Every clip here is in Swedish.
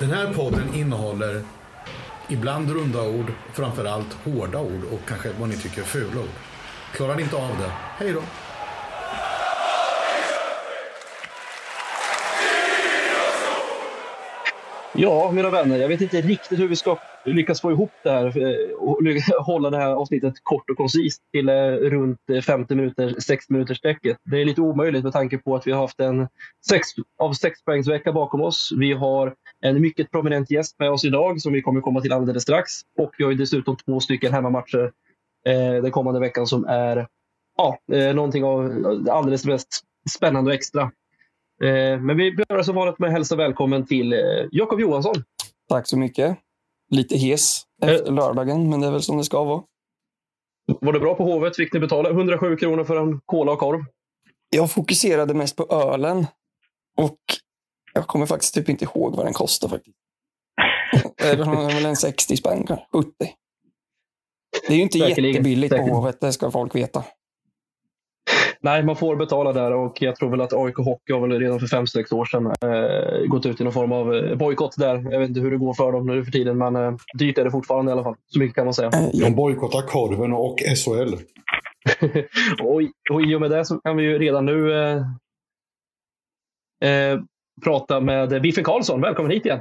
Den här podden innehåller ibland runda ord, framförallt hårda ord och kanske vad ni tycker är fula ord. Klarar ni inte av det, hej då! Ja, mina vänner, jag vet inte riktigt hur vi ska lyckas få ihop det här eh, och hålla det här avsnittet kort och koncist till eh, runt eh, 50 minuter, 60 minuters sträcket. Det är lite omöjligt med tanke på att vi har haft en sex, av sexpoängsvecka bakom oss. Vi har en mycket prominent gäst med oss idag som vi kommer komma till alldeles strax. Och vi har dessutom två stycken hemmamatcher eh, den kommande veckan som är ja, eh, någonting av alldeles mest spännande och extra. Eh, men vi börjar som vanligt med att hälsa välkommen till eh, Jakob Johansson. Tack så mycket. Lite hes efter lördagen, men det är väl som det ska vara. Var det bra på Hovet? Fick ni betala 107 kronor för en cola och korv? Jag fokuserade mest på ölen. Och jag kommer faktiskt typ inte ihåg vad den kostar faktiskt. Det är väl en 60 spänn kanske, 70. Det är ju inte Säkerligen. jättebilligt på Hovet, det ska folk veta. Nej, man får betala där och jag tror väl att AIK Hockey har väl redan för fem sex år sedan eh, gått ut i någon form av eh, bojkott där. Jag vet inte hur det går för dem nu för tiden, men eh, dyrt är det fortfarande i alla fall. Så mycket kan man säga. De bojkottar korven och SHL. och, och i och med det så kan vi ju redan nu eh, eh, prata med Biffen Karlsson. Välkommen hit igen!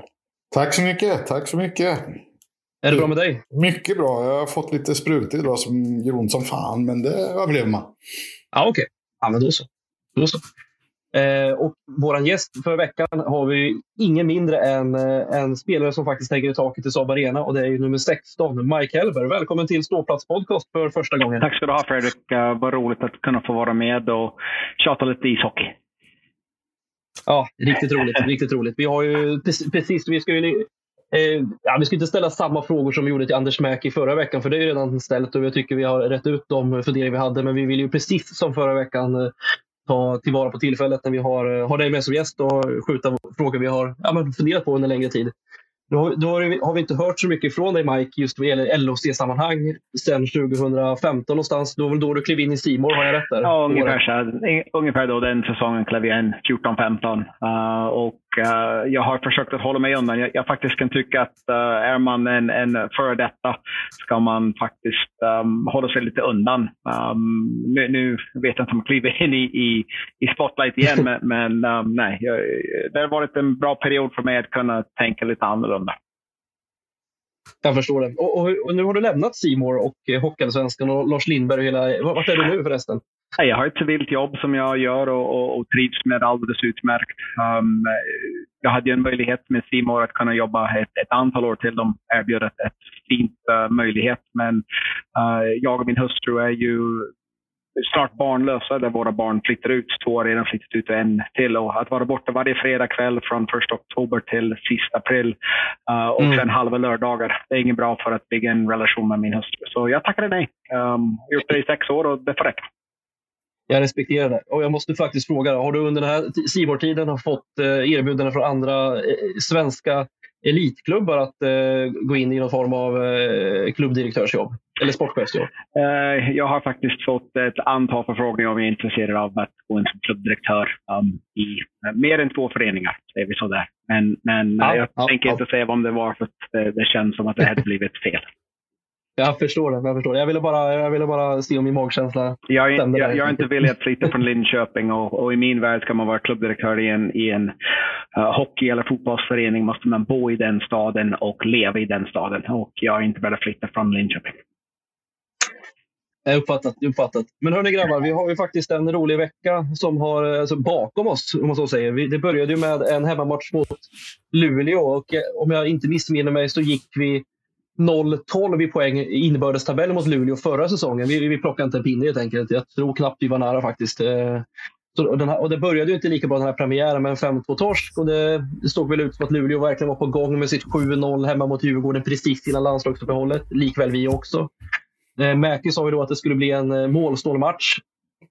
Tack så mycket! Tack så mycket! Är det bra med dig? Mycket bra. Jag har fått lite sprutor idag som gör ont som fan, men det överlever man. Ja, okej. Okay. Ja, men då så. Då så. Eh, och vår gäst för veckan har vi ingen mindre än eh, en spelare som faktiskt hänger i taket i Saab Arena och det är ju nummer 16, Mike Helber. Välkommen till Ståplats podcast för första gången. Tack ska du ha Fredrik. Uh, vad roligt att kunna få vara med och tjata lite ishockey. Ja, riktigt roligt. riktigt roligt. Vi har ju precis, vi ska ju Eh, ja, vi ska inte ställa samma frågor som vi gjorde till Anders Mäki förra veckan, för det är redan ställt och jag tycker vi har rätt ut de funderingar vi hade. Men vi vill ju precis som förra veckan eh, ta tillvara på tillfället när vi har, eh, har dig med som gäst och skjuta frågor vi har ja, men funderat på under längre tid. Då, då har vi inte hört så mycket från dig Mike just vad gäller LHC-sammanhang sedan 2015 någonstans. Då var väl då du klev in i Simor har jag rätt där? Ja, ungefär, så, ungefär då den säsongen klev jag in, 14-15. Uh, och uh, jag har försökt att hålla mig undan. Jag, jag faktiskt kan tycka att uh, är man en, en före detta ska man faktiskt um, hålla sig lite undan. Um, nu, nu, vet jag inte om jag kliver in i, i, i spotlight igen, men, men um, nej. Jag, det har varit en bra period för mig att kunna tänka lite annorlunda. Jag förstår det. Och, och, och nu har du lämnat Simor och eh, Hockeyallsvenskan och Lars Lindberg och hela... Vart är du nu förresten? Jag har ett civilt jobb som jag gör och, och, och trivs med alldeles utmärkt. Um, eh, jag hade ju en möjlighet med Simor att kunna jobba ett, ett, antal år till. De erbjöd ett, ett fint uh, möjlighet. Men uh, jag och min hustru är ju snart barnlösa där våra barn flyttar ut. Två har redan flyttat ut och en till. Och att vara borta varje fredag kväll från 1 oktober till sista april uh, och mm. sen halva lördagar. Det är inget bra för att bygga en relation med min hustru. Så jag tackade nej. Um, gjort det i sex år och det får räcka. Jag respekterar det. Och jag måste faktiskt fråga, har du under den här Simor-tiden fått eh, erbjudanden från andra eh, svenska elitklubbar att eh, gå in i någon form av eh, klubbdirektörsjobb? Eller sportchefsjobb? Eh, jag har faktiskt fått ett antal förfrågningar om jag är intresserad av att gå in som klubbdirektör um, i mer än två föreningar. Säger vi sådär. Men, men ja, jag ja, tänker ja. inte säga vad det var för att det, det känns som att det hade blivit fel. Jag förstår det. Jag, förstår det. jag, ville, bara, jag ville bara se om min magkänsla Jag jag, jag är inte villig att flytta från Linköping och, och, i min värld ska man vara klubbdirektör i en, i en uh, hockey eller fotbollsförening måste man bo i den staden och leva i den staden. Och jag är inte beredd att flytta från Linköping. Uppfattat, uppfattat. Men hörni grabbar, vi har ju faktiskt en rolig vecka som har alltså, bakom oss. Om man så säger. Vi, det började ju med en hemmamatch mot Luleå och eh, om jag inte missminner mig så gick vi 0-12 i poäng i inbördestabellen mot Luleå förra säsongen. Vi, vi plockade inte en pinne helt enkelt. Jag tror knappt vi var nära faktiskt. Eh, så, och, här, och det började ju inte lika bra den här premiären med en 5-2-torsk. Och det, det såg väl ut som att Luleå verkligen var på gång med sitt 7-0 hemma mot Djurgården precis innan landslagsuppehållet. Likväl vi också. Eh, Mäki sa ju då att det skulle bli en eh, målsnål match.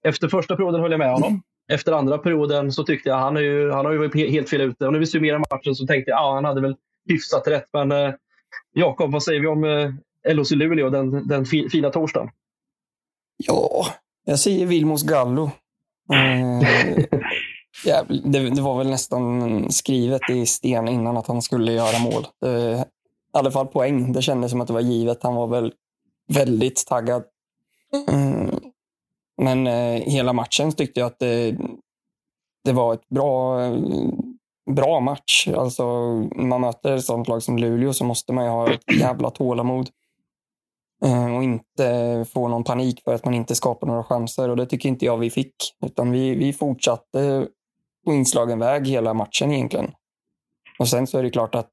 Efter första perioden höll jag med honom. Efter andra perioden så tyckte jag han, är ju, han har ju varit helt fel ute. Och när vi summerar matchen så tänkte jag att ja, han hade väl hyfsat rätt. Men eh, Jakob, vad säger vi om eh, LHC Luleå den, den fi, fina torsdagen? Ja, jag säger Vilmos Gallo. Eh, jävligt, det, det, var väl nästan skrivet i sten innan att han skulle göra mål. Det, I alla fall poäng. Det kändes som att det var givet. Han var väl väldigt taggad. Mm. Men eh, hela matchen tyckte jag att det, det var ett bra, bra match. Alltså, när man möter ett sånt lag som Luleå så måste man ju ha ett jävla tålamod. Eh, och inte få någon panik för att man inte skapar några chanser. Och det tycker inte jag vi fick. Utan vi, vi fortsatte på inslagen väg hela matchen egentligen. Och sen så är det klart att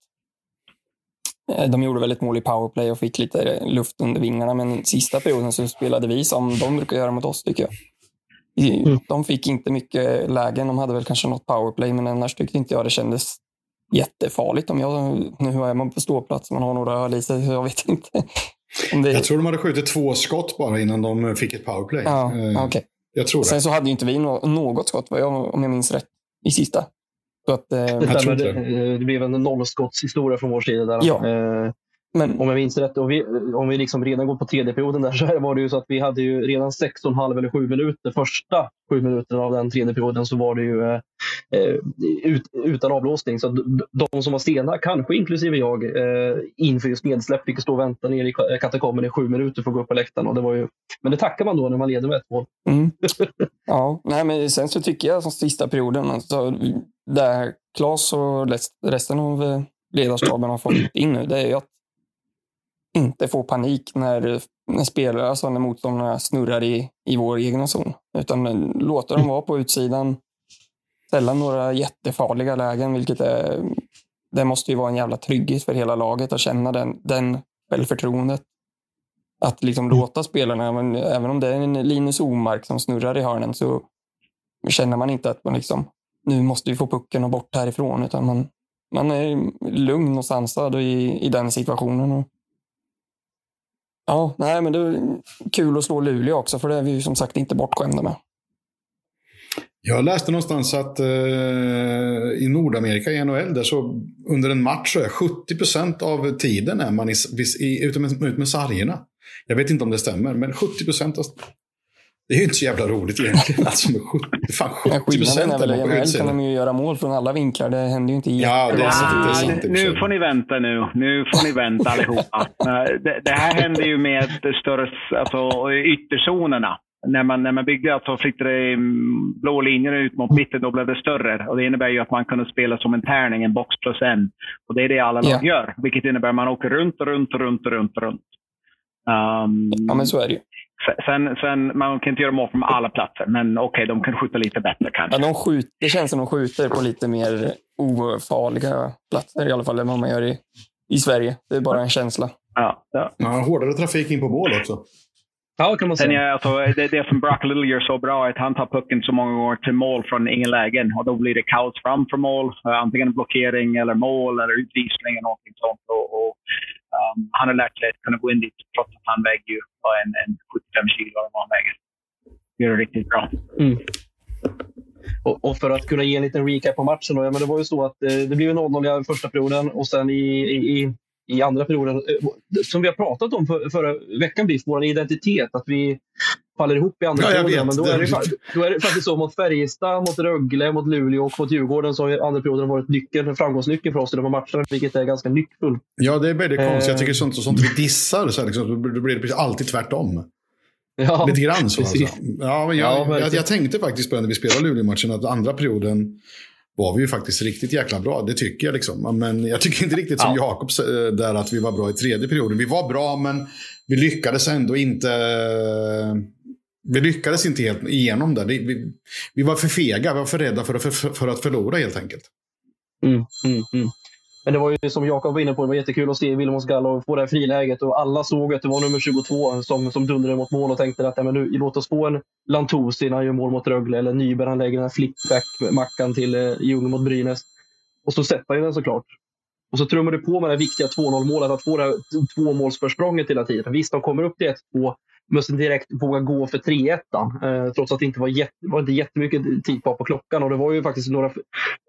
eh, de gjorde väl ett mål i powerplay och fick lite luft under vingarna. Men sista perioden så spelade vi som de brukar göra mot oss tycker jag. Mm. De fick inte mycket lägen. De hade väl kanske något powerplay, men annars tyckte inte jag det kändes jättefarligt. Om jag, nu är man på ståplats, man har några öl i sig, jag vet inte. Det... Jag tror de hade skjutit två skott bara innan de fick ett powerplay. Ja, eh, okay. Jag tror det. Sen så hade ju inte vi något skott, om jag minns rätt, i sista. Så att, eh, det, det. det blev en nollskottshistoria från vår sida. Där. Ja. Eh, men, om jag minns rätt, och vi, om vi liksom redan går på tredje perioden där så var det ju så att vi hade ju redan 6,5 eller 7 minuter, första 7 minuterna av den tredje perioden så var det ju eh, eh ut, utan avblåsning. Så de som var sena, kanske inklusive jag, eh, inför just nedsläpp fick stå och vänta nere i katakomben i sju minuter för att gå upp på läktaren. Och det var ju, men det tackar man då när man leder med ett mål. Mm. ja, nej, men sen så tycker jag som sista perioden, alltså, där Claes och resten av eh, ledarstaben har fått in nu, det är ju att inte få panik när, när spelare, alltså när motståndarna snurrar i, i vår egna zon. Utan låta dem vara på utsidan. Ställa några jättefarliga lägen, vilket är, det måste ju vara en jävla trygghet för hela laget att känna den, den självförtroendet. Att liksom låta spelarna, men även om det är en Linus Omark som snurrar i hörnen så känner man inte att man liksom, nu måste vi få pucken och bort härifrån, utan man, man är lugn och sansad i, i den situationen. Ja, nej, men det är kul att slå Luleå också, för det är vi ju som sagt inte bortskämda med. Jag läste någonstans att eh, i Nordamerika i NHL, där så under en match så är 70 procent av tiden är man i, i, ute, med, ut med sargerna. Jag vet inte om det stämmer, men 70 procent av det är ju inte så jävla roligt egentligen. Alltså med 70, fan 70 Skillnaden är väl NHL kan de ju göra mål från alla vinklar. Det händer ju inte ja, det är sant, det är sant, Nu får ni vänta nu. Nu får ni vänta allihopa. Eh, det, det här händer ju med större, alltså, ytterzonerna. När man, när man byggde alltså, flyttade blå linjer ut mot mitten, då blev det större. Och det innebär ju att man kunde spela som en tärning, en box plus en. Och det är det alla lag gör. Vilket innebär att man åker runt och runt och runt och runt. Och runt. Um, ja, men så är det ju. Sen, sen, man kan inte göra mål från alla platser, men okej, okay, de kan skjuta lite bättre kanske. Ja, de skjuter, det känns som de skjuter på lite mer ofarliga platser i alla fall än vad man gör i, i Sverige. Det är bara en känsla. Ja, ja. ja hårdare trafik in på mål också. Ja, kan man säga. Sen, alltså, det, det som Brock Little gör så bra är att han tar pucken så många gånger till mål från ingen lägen. Och då blir det kaos framför mål. Antingen blockering eller mål eller utvisning eller någonting sånt. Och, och um, han har lärt sig att kunna gå in dit trots att han väger ju en, en 75 kilo eller vad han väger. Gör det riktigt bra. Mm. Och, och, för att kunna ge en liten recap på matchen. Då, ja, men det var ju så att eh, det blev 0-0 i första perioden och sen i, i, i andra perioden, eh, som vi har pratat om för, förra veckan, Biff, vår identitet. Att vi faller ihop i andra ja, perioden. Men då är, det, då är det faktiskt så mot Färjestad, mot Rögle, mot Luleå och mot Djurgården så har andra perioden varit nyckeln, framgångsnyckeln för oss i de här matcherna, vilket är ganska nyckfullt. Ja, det är väldigt konstigt. Jag tycker eh. sånt, sånt vi dissar, så här, liksom, då blir det alltid tvärtom. Ja, Lite grann så. Alltså. Ja, men jag, ja, jag, jag, tänkte faktiskt på det när vi spelade Luleå-matchen, att andra perioden var vi ju faktiskt riktigt jäkla bra. Det tycker jag. liksom. Men jag tycker inte riktigt som ja. Jakob eh, där att vi var bra i tredje perioden. Vi var bra, men vi lyckades ändå inte. Vi lyckades inte helt igenom det. Vi, vi var för fega, vi var för rädda för att, för, för att förlora helt enkelt. Mm, mm, mm. Men det var ju som Jakob var inne på, det var jättekul att se Vilmos Gallo få det här friläget och alla såg att det var nummer 22 som, som dundrade mot mål och tänkte att men nu, låt oss få en Lantosi när han gör mål mot Rögle eller Nyberg han lägger den här flickback-mackan till eh, Ljung mot Brynäs. Och så sätter han den såklart. Och så trummar du på med det viktiga 2-0 målet, att få det här tvåmålsförsprånget hela tiden. Visst, de kommer upp till 1-2, måste direkt våga gå för 3-1. Eh, trots att det inte var, jätt, var inte jättemycket tid kvar på klockan. Och det var ju faktiskt några,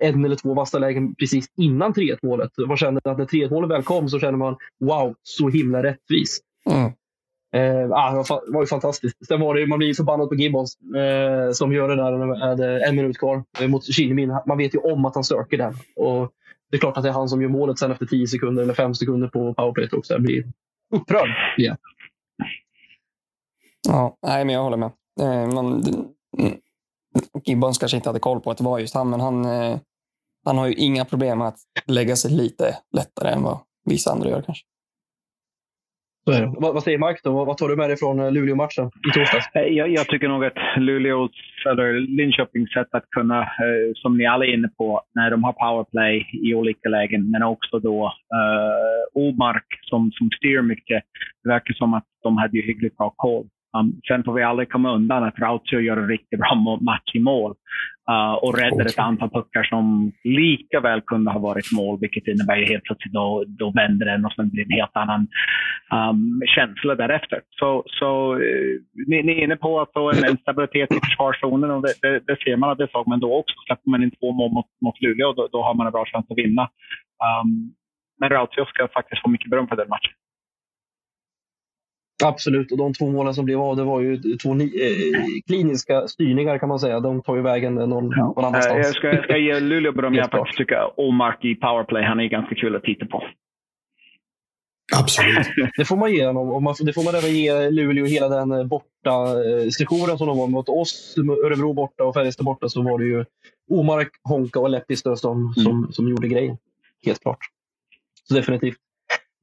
en eller två vassa lägen precis innan 3-1 målet. Man kände att när 3-1 målet väl kom så kände man wow, så himla rättvist. Mm. Eh, ah, det var ju fantastiskt. Sen var det, man blir förbannad på Gibbons eh, som gör det där med en minut kvar eh, mot Kinnemin. Man vet ju om att han söker den. Och det är klart att det är han som gör målet sen efter 10 sekunder eller 5 sekunder på powerplay också. Jag blir upprörd. Yeah. Ja, nej, men jag håller med. Eh, man, Gibbons kanske inte hade koll på att det var just han, men han, eh, han har ju inga problem med att lägga sig lite lättare än vad vissa andra gör kanske. Vad, vad, säger Mark då? Vad tar du med dig från eh, Luleå-matchen i torsdags? Eh, jag, jag, tycker nog att Luleås, eller Linköpings sätt att kunna, eh, som ni alla är inne på, när de har powerplay i olika lägen, men också då eh, Omark som, som styr mycket. Det verkar som att de hade ju hyggligt bra koll. Um, sen får vi aldrig komma undan att Rautio gör en riktigt bra match i mål uh, och räddar okay. ett antal puckar som lika väl kunde ha varit mål, vilket innebär ju helt plötsligt då, då vänder den och sen blir det en helt annan um, känsla därefter. Så, så uh, ni, ni, är inne på att få en, stabilitet i försvarszonen och det, det, det ser man att det såg, men då också släpper man in två mål mot, mot Luleå, då, då har man en bra chans att vinna. Um, men Rautio ska faktiskt få mycket beröm för den matchen. Absolut, och de två målen som blev av det var ju två eh, kliniska styrningar kan man säga. De tar ju vägen någon, ja. någon annanstans. Jag ska, jag ska ge Luleå beröm. Jag faktiskt tycker Omark i powerplay, han är ganska kul att titta på. Absolut. det får man ge honom. Och man, det får man även ge Luleå hela den eh, borta eh, sessionen som de var mot oss. Örebro borta och Färjestad borta så var det ju Omark, Honka och Lepistö som, mm. som, som gjorde grejen. Helt klart. Så definitivt.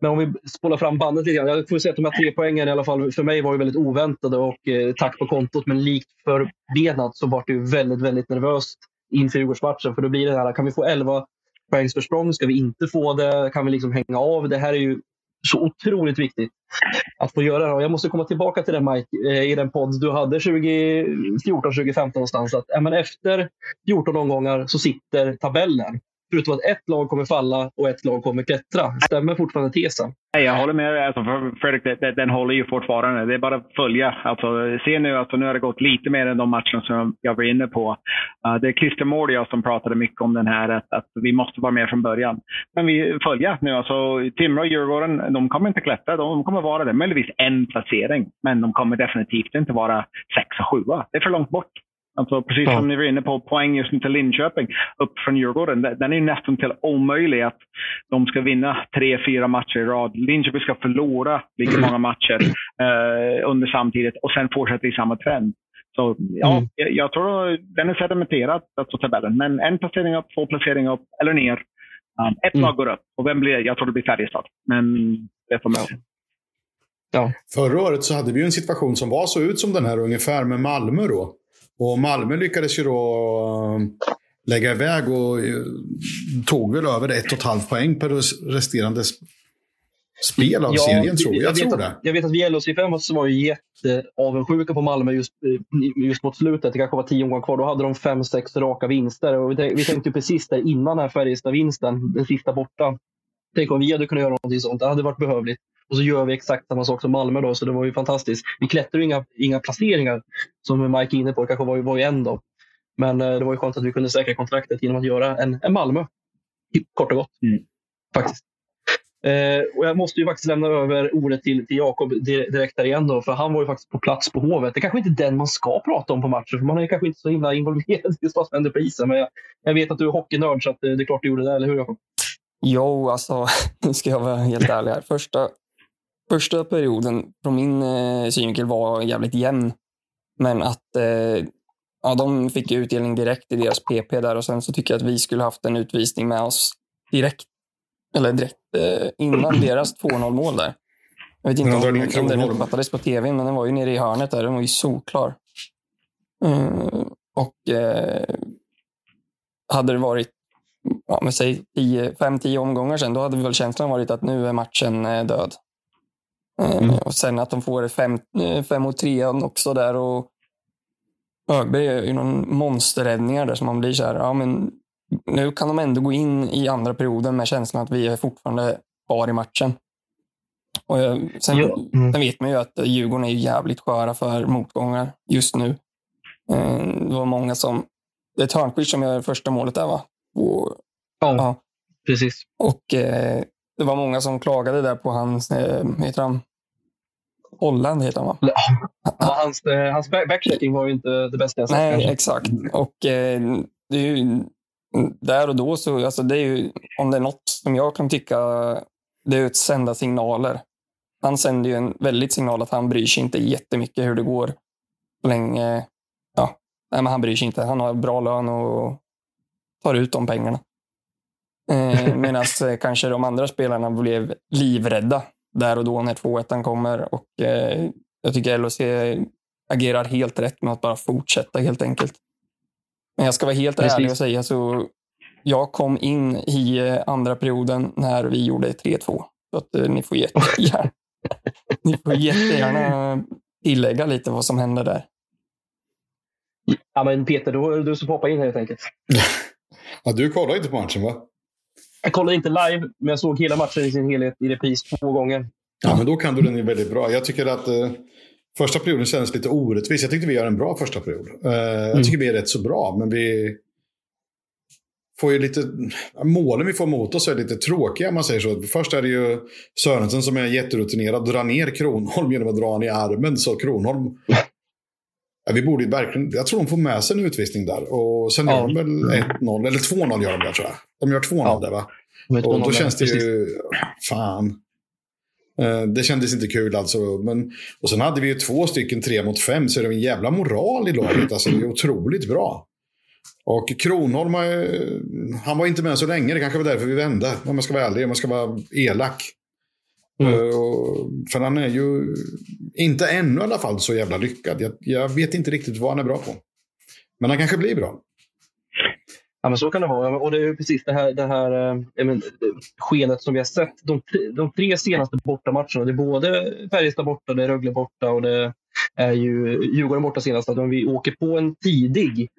Men om vi spolar fram bandet lite grann. Jag får säga att de här tre poängen i alla fall för mig var ju väldigt oväntade och eh, tack på kontot. Men likt förbenat så var det ju väldigt, väldigt nervöst inför Djurgårdsmatchen. För då blir det här, kan vi få 11 poängs försprång? Ska vi inte få det? Kan vi liksom hänga av? Det här är ju så otroligt viktigt att få göra det. Och jag måste komma tillbaka till det Mike, eh, i den podd du hade 2014, 2015 någonstans. Att, ja, efter 14 omgångar så sitter tabellen. Förutom att ett lag kommer falla och ett lag kommer klättra. Stämmer fortfarande tesen? Jag håller med. Alltså, Fredrik, den, den håller ju fortfarande. Det är bara att följa. Alltså, se nu, alltså, nu har det gått lite mer än de matcherna som jag var inne på. Uh, det är Christer Mordia som pratade mycket om den här, att, att, vi måste vara med från början. Men vi följer nu. Alltså, Timrå och Djurgården, de kommer inte klättra. De kommer vara det. Möjligtvis en placering. Men de kommer definitivt inte vara sexa, sjua. Det är för långt bort. Alltså precis ja. som ni var inne på, poäng just nu till Linköping upp från Djurgården. Den är nästan till omöjlig att de ska vinna tre, fyra matcher i rad. Linköping ska förlora lika många matcher eh, under samtidigt och sen fortsätta i samma trend. Så ja, mm. jag, jag, tror den är sedimenterad, alltså tabellen. Men en placering upp, två placeringar upp eller ner. Um, ett mm. lag går upp och vem blir Jag tror det blir Färjestad. Men det får man se. Ja. Förra året så hade vi en situation som var så ut som den här ungefär med Malmö då. Och Malmö lyckades ju då eh, lägga iväg och eh, tog väl över ett och ett halvt poäng per resterande spel av ja, serien, tror jag. Jag, jag tror det. Jag vet att vi i LHC5 var jätteavundsjuka på Malmö just, eh, just mot slutet. Det kanske var tio omgångar kvar. Då hade de fem, sex raka vinster. Och vi, vi tänkte precis där innan här Färjestad-vinsten, den sista borta. Tänk om vi hade kunnat göra någonting sånt. Det hade varit behövligt. Och så gör vi exakt samma sak som Malmö då, så det var ju fantastiskt. Vi klättrar ju inga, inga placeringar som Mike är inne på, kanske var, var ju en då. Men eh, det var ju skönt att vi kunde säkra kontraktet genom att göra en, en Malmö. Kort och gott. Mm. Faktiskt. Eh, och jag måste ju faktiskt lämna över ordet till, till Jakob direkt där igen då, för han var ju faktiskt på plats på Hovet. Det är kanske inte är den man ska prata om på matchen, för man är kanske inte så himla involverad i vad som händer på isen. Men jag, jag vet att du är hockeynörd, så att det, eh, det är klart du gjorde det, eller hur Jakob? Jo, alltså, nu ska jag vara helt ärlig här. Första, första perioden från min eh, synvinkel var jävligt jämn. Men att eh, ja, de fick utdelning direkt i deras PP där och sen så tycker jag att vi skulle haft en utvisning med oss direkt. Eller direkt eh, innan deras 2-0 mål där. Jag vet inte om, om den uppfattades på tv, men den var ju nere i hörnet där. Den var ju solklar. Mm, och eh, hade det varit ja, men säg 5-10 omgångar sen, då hade väl känslan varit att nu är matchen eh, död. Eh, mm. Och sen att de får fem, eh, fem mot trean också där. Och Högberg gör ju någon monsterräddningar där som man blir så här, ja men nu kan de ändå gå in i andra perioden med känslan att vi är fortfarande kvar i matchen. Och sen, ja. mm. sen vet man ju att Djurgården är jävligt sköra för motgångar just nu. Eh, det var många som... Det är Törnqvist som gör första målet där va? Och, ja, ja, precis. Och eh, det var många som klagade där på hans, eh, heter han? Holland heter han va? Ja, hans, eh, hans backchecking var ju inte det bästa jag sett. Nej, kanske. exakt. Och eh, det är ju, där och då så, alltså det är ju, om det är något som jag kan tycka, det är att sända signaler. Han sänder ju en väldigt signal att han bryr sig inte jättemycket hur det går. Så länge, ja, nej, men han bryr sig inte. Han har bra lön och tar ut de pengarna. Eh, Medan eh, kanske de andra spelarna blev livrädda där och då när 2-1 kommer. Och, eh, jag tycker LHC agerar helt rätt med att bara fortsätta helt enkelt. Men jag ska vara helt Precis. ärlig och säga så jag kom in i andra perioden när vi gjorde 3-2. Så att eh, ni får jättegärna, ni får jättegärna tillägga lite vad som hände där. Ja, men Peter, då är du som får hoppa in helt enkelt. ja, du kollade inte på matchen va? Jag kollade inte live, men jag såg hela matchen i sin helhet i repris två gånger. Ja, men då kan du den väldigt bra. Jag tycker att eh, första perioden kändes lite orättvis. Jag tyckte vi gör en bra första period. Eh, mm. Jag tycker vi är rätt så bra, men vi får ju lite... Målen vi får mot oss är lite tråkiga om man säger så. Först är det ju Sörensen som är jätterutinerad, drar ner Kronholm genom att dra honom i armen. Så Kronholm Ja, vi borde verkligen, jag tror de får med sig en utvisning där. Och sen ja. gör de väl 1-0, eller 2-0 gör de där tror jag. De gör 2-0 ja. där va? Och då känns det ju, fan. Eh, det kändes inte kul alltså. Men, och sen hade vi ju två stycken tre mot fem, så det är en jävla moral i laget. Alltså, det är otroligt bra. Och Kronholm, han var inte med så länge. Det kanske var därför vi vände. Om man ska vara ärlig, om man ska vara elak. Mm. Uh, för han är ju inte ännu i alla fall så jävla lyckad. Jag, jag, vet inte riktigt vad han är bra på. Men han kanske blir bra. Ja, men så kan det vara. Och det är precis det här, det här äh, men, skenet som vi har sett. De, de tre senaste bortamatcherna. Det är både Färjestad borta, det är Rögle borta och det är ju Djurgården borta senast. Att vi åker på en tidig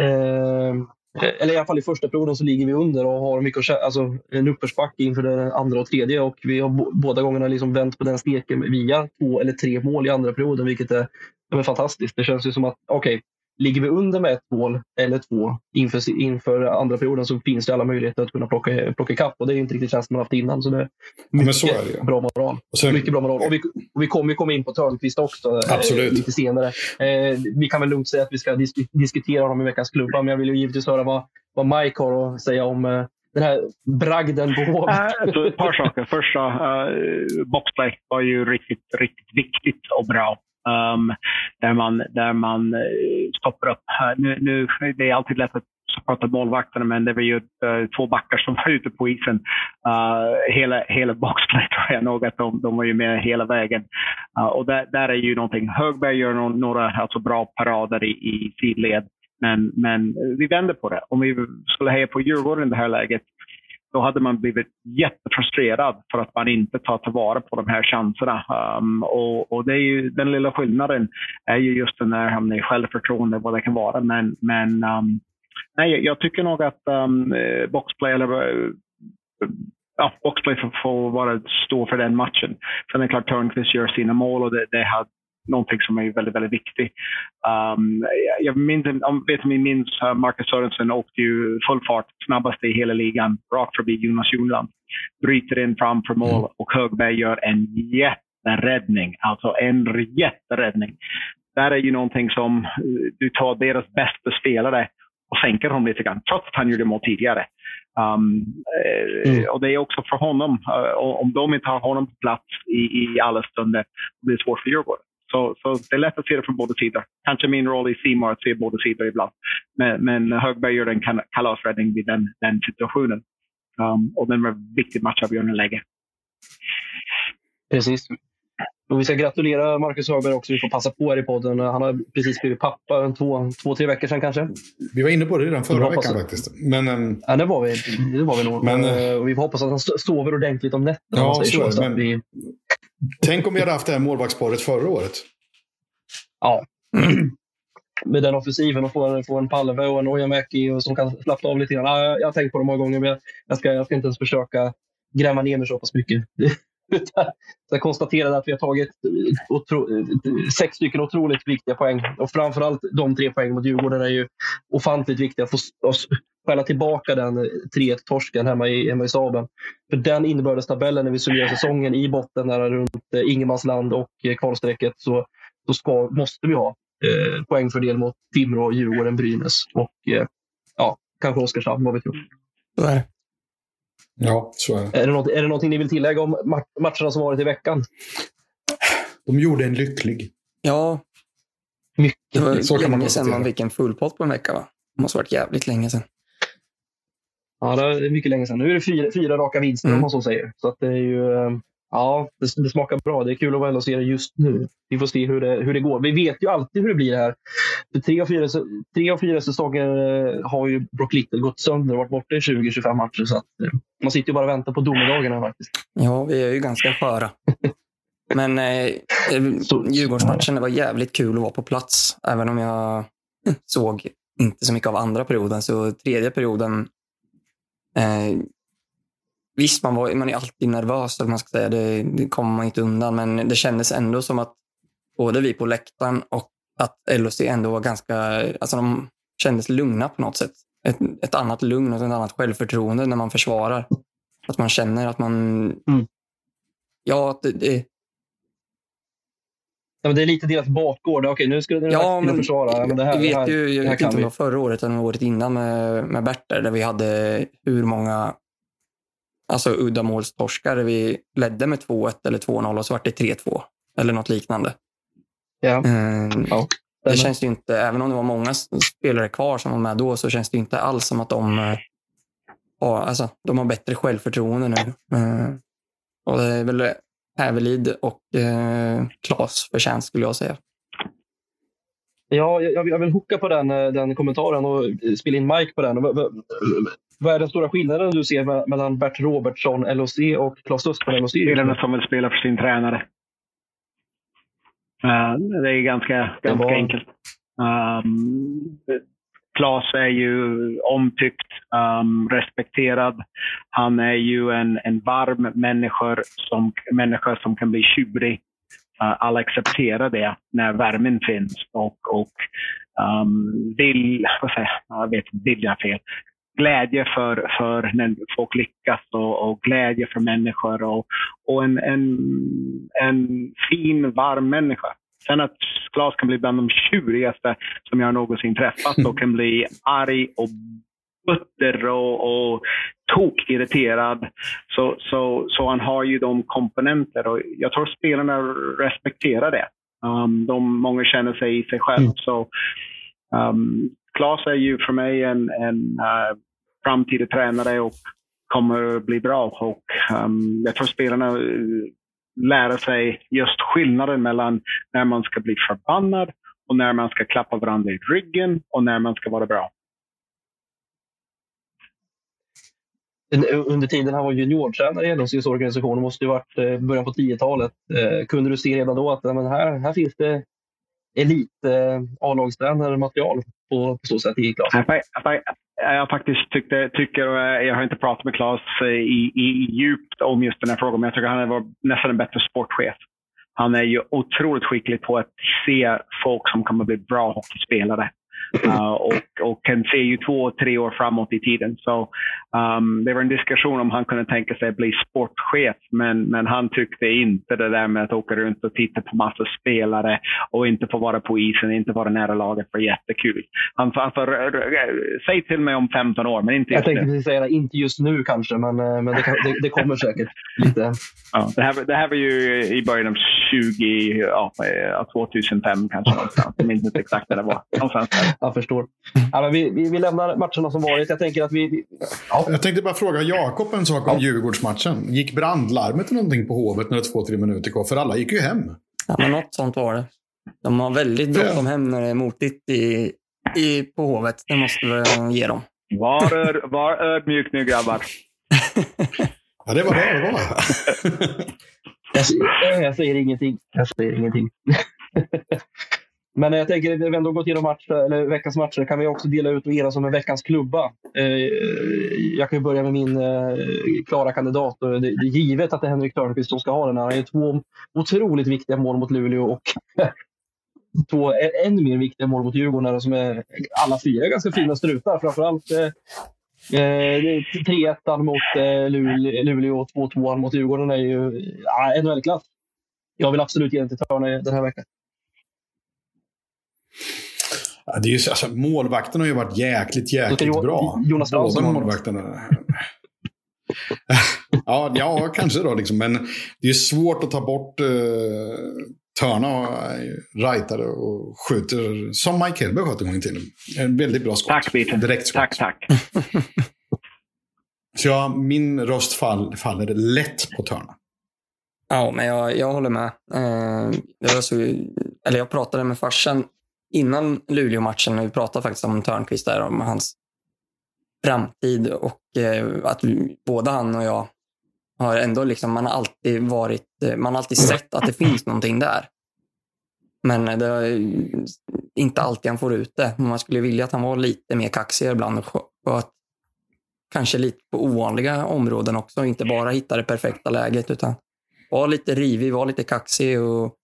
eh, Eh, eller i alla fall i första perioden så ligger vi under och har mycket alltså, en uppförsbacke inför det andra och tredje. Och vi har båda gångerna liksom vänt på den steken via två eller tre mål i andra perioden, vilket är, är fantastiskt. Det känns ju som att, okej, okay, Ligger vi under med ett mål eller två inför, inför andra perioden så finns det alla möjligheter att kunna plocka, plocka ikapp. Och det är inte riktigt känslan man haft innan. Så det är mycket ja, är det. bra moral. Och sen, mycket bra moral. Och vi, och vi kommer komma in på Törnqvist också eh, Absolut. Eh, lite senare. Eh, vi kan väl lugnt säga att vi ska disk diskutera honom i veckans klubba. Men jag vill ju givetvis höra vad, vad Mike har att säga om eh, den här bragden på Hovet? Äh, ett par saker. Första, uh, boxplay var ju riktigt, riktigt viktigt och bra. Um, där man, där man eh, stoppar upp. Nu, nu, det är alltid lätt att prata målvakterna, men det var ju uh, två backar som var ute på isen. Uh, hela, hela boxplay tror jag nog att de, de var ju med hela vägen. Uh, och där, där är ju någonting. Högberg gör no några alltså, bra parader i, i sidled, men, men vi vänder på det. Om vi skulle heja på Djurgården i det här läget då hade man blivit jättefrustrerad för att man inte tar tillvara på de här chanserna. Um, och, och, det är ju, den lilla skillnaden är ju just den där um, självförtroende, vad det kan vara. Men, men um, nej, jag tycker nog att um, boxplay eller uh, ja, boxplay får, får vara stå för den matchen. Sen är det klart Törnqvist gör sina mål och det, det någonting som är väldigt, väldigt viktigt. Um, jag minns, om, vet ni minns, uh, Marcus Sörensen åkte ju full fart, snabbast i hela ligan, rakt förbi Jonas Junland. Bryter in framför mål mm. och Högberg gör en jätteräddning. Alltså en jätteräddning. Där är ju någonting som, uh, du tar deras bästa spelare och sänker honom lite grann, trots att han gjorde mål tidigare. Um, mm. Och det är också för honom, uh, om de inte har honom på plats i, i alla stunder, blir det svårt för Djurgården. Så, så det är lätt att se det från båda sidor. Kanske min roll i Simor att se båda sidor ibland. Men, men Högberg gör en kalasräddning vid den, den situationen. Um, och den var en viktig matchavgörande läge. Precis. Och vi ska gratulera Marcus Högberg också. Vi får passa på här i podden. Han har precis blivit pappa två, två, tre veckor sedan kanske. Vi var inne på det redan förra veckan faktiskt. Men, um... Ja, det var vi, det var vi nog. Men, uh... Och vi får hoppas att han sover ordentligt om nätterna. Ja, så, så, men... vi... Tänk om vi hade haft det här målvaktsparet förra året. Ja. Med den offensiven och få en, få en Palve och en Ojamäki som kan slappna av lite grann. Ja, jag, jag har tänkt på det många gånger, men jag, jag, ska, jag ska inte ens försöka gräva ner mig så pass mycket. Jag konstaterade att vi har tagit sex stycken otroligt viktiga poäng. Och framförallt de tre poängen mot Djurgården är ju ofantligt viktiga. Att få skälla tillbaka den eh, 3-1-torsken hemma i, hemma i Saben. För den inbördestabellen när vi summerar säsongen i botten där runt eh, Ingenmansland och eh, kvalstrecket så, så ska, måste vi ha eh, poängfördel mot Timrå, Djurgården, Brynäs och eh, ja, kanske Oskarshamn, vad vet jag. Nej. Ja, så är det. Är det, något, är det någonting ni vill tillägga om matcherna som varit i veckan? De gjorde en lycklig. Ja. Mycket. Det var så länge man sedan man fick en full pott på en vecka, va? Det måste ha varit jävligt länge sedan. Ja, det är mycket länge sedan. Nu är det fyra, fyra raka vinster mm. om man så säger. Så att det är ju... Eh, ja, det, det, smakar bra. Det är kul att vara se det just nu. Vi får se hur det, hur det går. Vi vet ju alltid hur det blir här. För tre av fyra, tre av fyra säsonger eh, har ju Brock Little gått sönder och varit borta i 20-25 matcher. Så att, eh, man sitter ju bara och väntar på domedagarna faktiskt. Ja, vi är ju ganska sköra. Men eh, Djurgårdsmatchen, det var jävligt kul att vara på plats. Även om jag såg inte så mycket av andra perioden. Så tredje perioden Eh, visst, man, var, man är alltid nervös, man ska säga. Det, det kommer man inte undan. Men det kändes ändå som att både vi på läktaren och att LOC ändå var ganska... Alltså de kändes lugna på något sätt. Ett, ett annat lugn och ett annat självförtroende när man försvarar. Att man känner att man... Mm. Ja, det, det, Ja, men det är lite deras bakgård. Okej, nu ska det ja, men, försvara. Men det här, vi vet ju, jag vet inte om det var förra året eller året innan med, med Berter, där vi hade hur många alltså uddamålstorskar vi ledde med 2-1 eller 2-0 och så var det 3-2 eller något liknande. Ja. Mm, ja. Det känns ju inte, även om det var många spelare kvar som var med då, så känns det inte alls som att de eh, har, alltså, de har bättre självförtroende nu. Mm. Och det är väl Hävelid och eh, Klas förtjänst skulle jag säga. Ja, jag, jag vill hooka på den, eh, den kommentaren och spela in Mike på den. Vad är den stora skillnaden du ser mellan Bert Robertsson, LOC och Klas Östberg, LOC? Spelarna som vill spela för sin tränare. Uh, det är ganska, ganska var... enkelt. Um, Klas är ju omtyckt, um, respekterad. Han är ju en, en varm människa som, människa som kan bli tjurig. Uh, alla accepterar det när värmen finns och, och um, vill, vad säger jag, vet vilja fel. Glädje för, för när folk lyckas och, och glädje för människor och, och en, en, en fin, varm människa. Sen att Klas kan bli bland de tjurigaste som jag någonsin träffat och kan bli arg och butter och, och tokirriterad. Så, så, så han har ju de komponenter och jag tror spelarna respekterar det. Um, de, många känner sig i sig själv. Mm. Så, um, Klas är ju för mig en, en uh, framtida tränare och kommer bli bra. Och, um, jag tror spelarna lära sig just skillnaden mellan när man ska bli förbannad och när man ska klappa varandra i ryggen och när man ska vara bra. Under tiden han var juniortränare i LHCs organisation, det måste ju varit eh, början på 10-talet, eh, kunde du se redan då att men här, här finns det elit eh, A-lagstränare material på, på så sätt i Klas? Jag faktiskt tyckte, tycker, och jag har inte pratat med Klas i, i, djupt om just den här frågan, men jag tycker han är nästan en bättre sportchef. Han är ju otroligt skicklig på att se folk som kommer bli bra hockeyspelare. Uh, och, och kan se ju två, tre år framåt i tiden. Så um, det var en diskussion om han kunde tänka sig att bli sportchef, men, men han tyckte inte det där med att åka runt och titta på massa spelare och inte få vara på isen, inte vara nära laget var jättekul. Han sa, alltså, säg till mig om 15 år, men inte just Jag tänkte säga inte just nu kanske, men, eh, men det, det, det kommer säkert lite. Ja, det, här, det här var ju i början av 20, ja, 2005 kanske någonstans. Jag minns inte exakt när det var. Någonstans där. Jag förstår. Ja, vi, vi, vi lämnar matcherna som varit. Jag tänker att vi... Ja. Jag tänkte bara fråga Jakob en sak om ja. Djurgårdsmatchen. Gick brandlarmet eller någonting på Hovet när det två, tre minuter kvar? För alla gick ju hem. Ja, men något sånt var det. De har väldigt bråttom hem när det är motigt i, i, på Hovet. Det måste vi ge dem. Var, var ödmjuk nu grabbar. ja, det var det det var jag, jag säger ingenting. Jag säger ingenting. Men jag tänker, när vi ändå gått igenom match, eller veckans matcher, kan vi också dela ut och enas om en veckans klubba. Eh, jag kan börja med min eh, klara kandidat. Det, är givet att det är Henrik Törnqvist som ska ha den. Han har två otroligt viktiga mål mot Luleå och två ännu mer viktiga mål mot Djurgården som är alla fyra ganska fina strutar. Framförallt eh, eh, 3-1 eh, mot eh, Luleå och 2-2 mot Djurgården är ju ja, NHL-klass. Jag vill absolut ge den till Törne den här veckan. Ja, det är ju, alltså, målvakten har ju varit jäkligt, jäkligt bra. Jonas Fransson. målvakterna. ja, ja, kanske då. Liksom. Men det är svårt att ta bort uh, Törna rightare och skjuter som Mike Hellberg sköt en gång i tiden. En väldigt bra skott. Tack, Peter. Direkt skott. Tack, tack. Så ja, min röst fall, faller lätt på Törna. Ja, men jag, jag håller med. Eh, jag, så, eller jag pratade med farsan innan Luleå-matchen. Vi pratade faktiskt om Törnqvist där, om hans framtid och eh, att vi, både han och jag har ändå liksom, man har alltid varit, eh, man har alltid sett att det finns någonting där. Men det är inte alltid han får ut det. Man skulle vilja att han var lite mer kaxig ibland och att kanske lite på ovanliga områden också. Inte bara hitta det perfekta läget utan var lite rivig, var lite kaxig och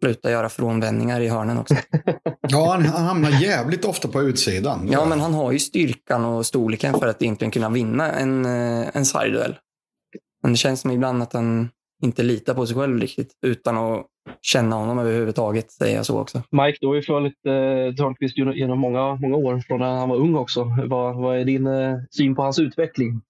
sluta göra frånvändningar i hörnen också. ja, han, han hamnar jävligt ofta på utsidan. Ja, men han har ju styrkan och storleken för att egentligen kunna vinna en, eh, en sargduell. Men det känns som ibland att han inte litar på sig själv riktigt utan att känna honom överhuvudtaget, säger jag så också. Mike, du har ju följt eh, Törnqvist genom många, många år, från när han var ung också. Vad, vad är din eh, syn på hans utveckling?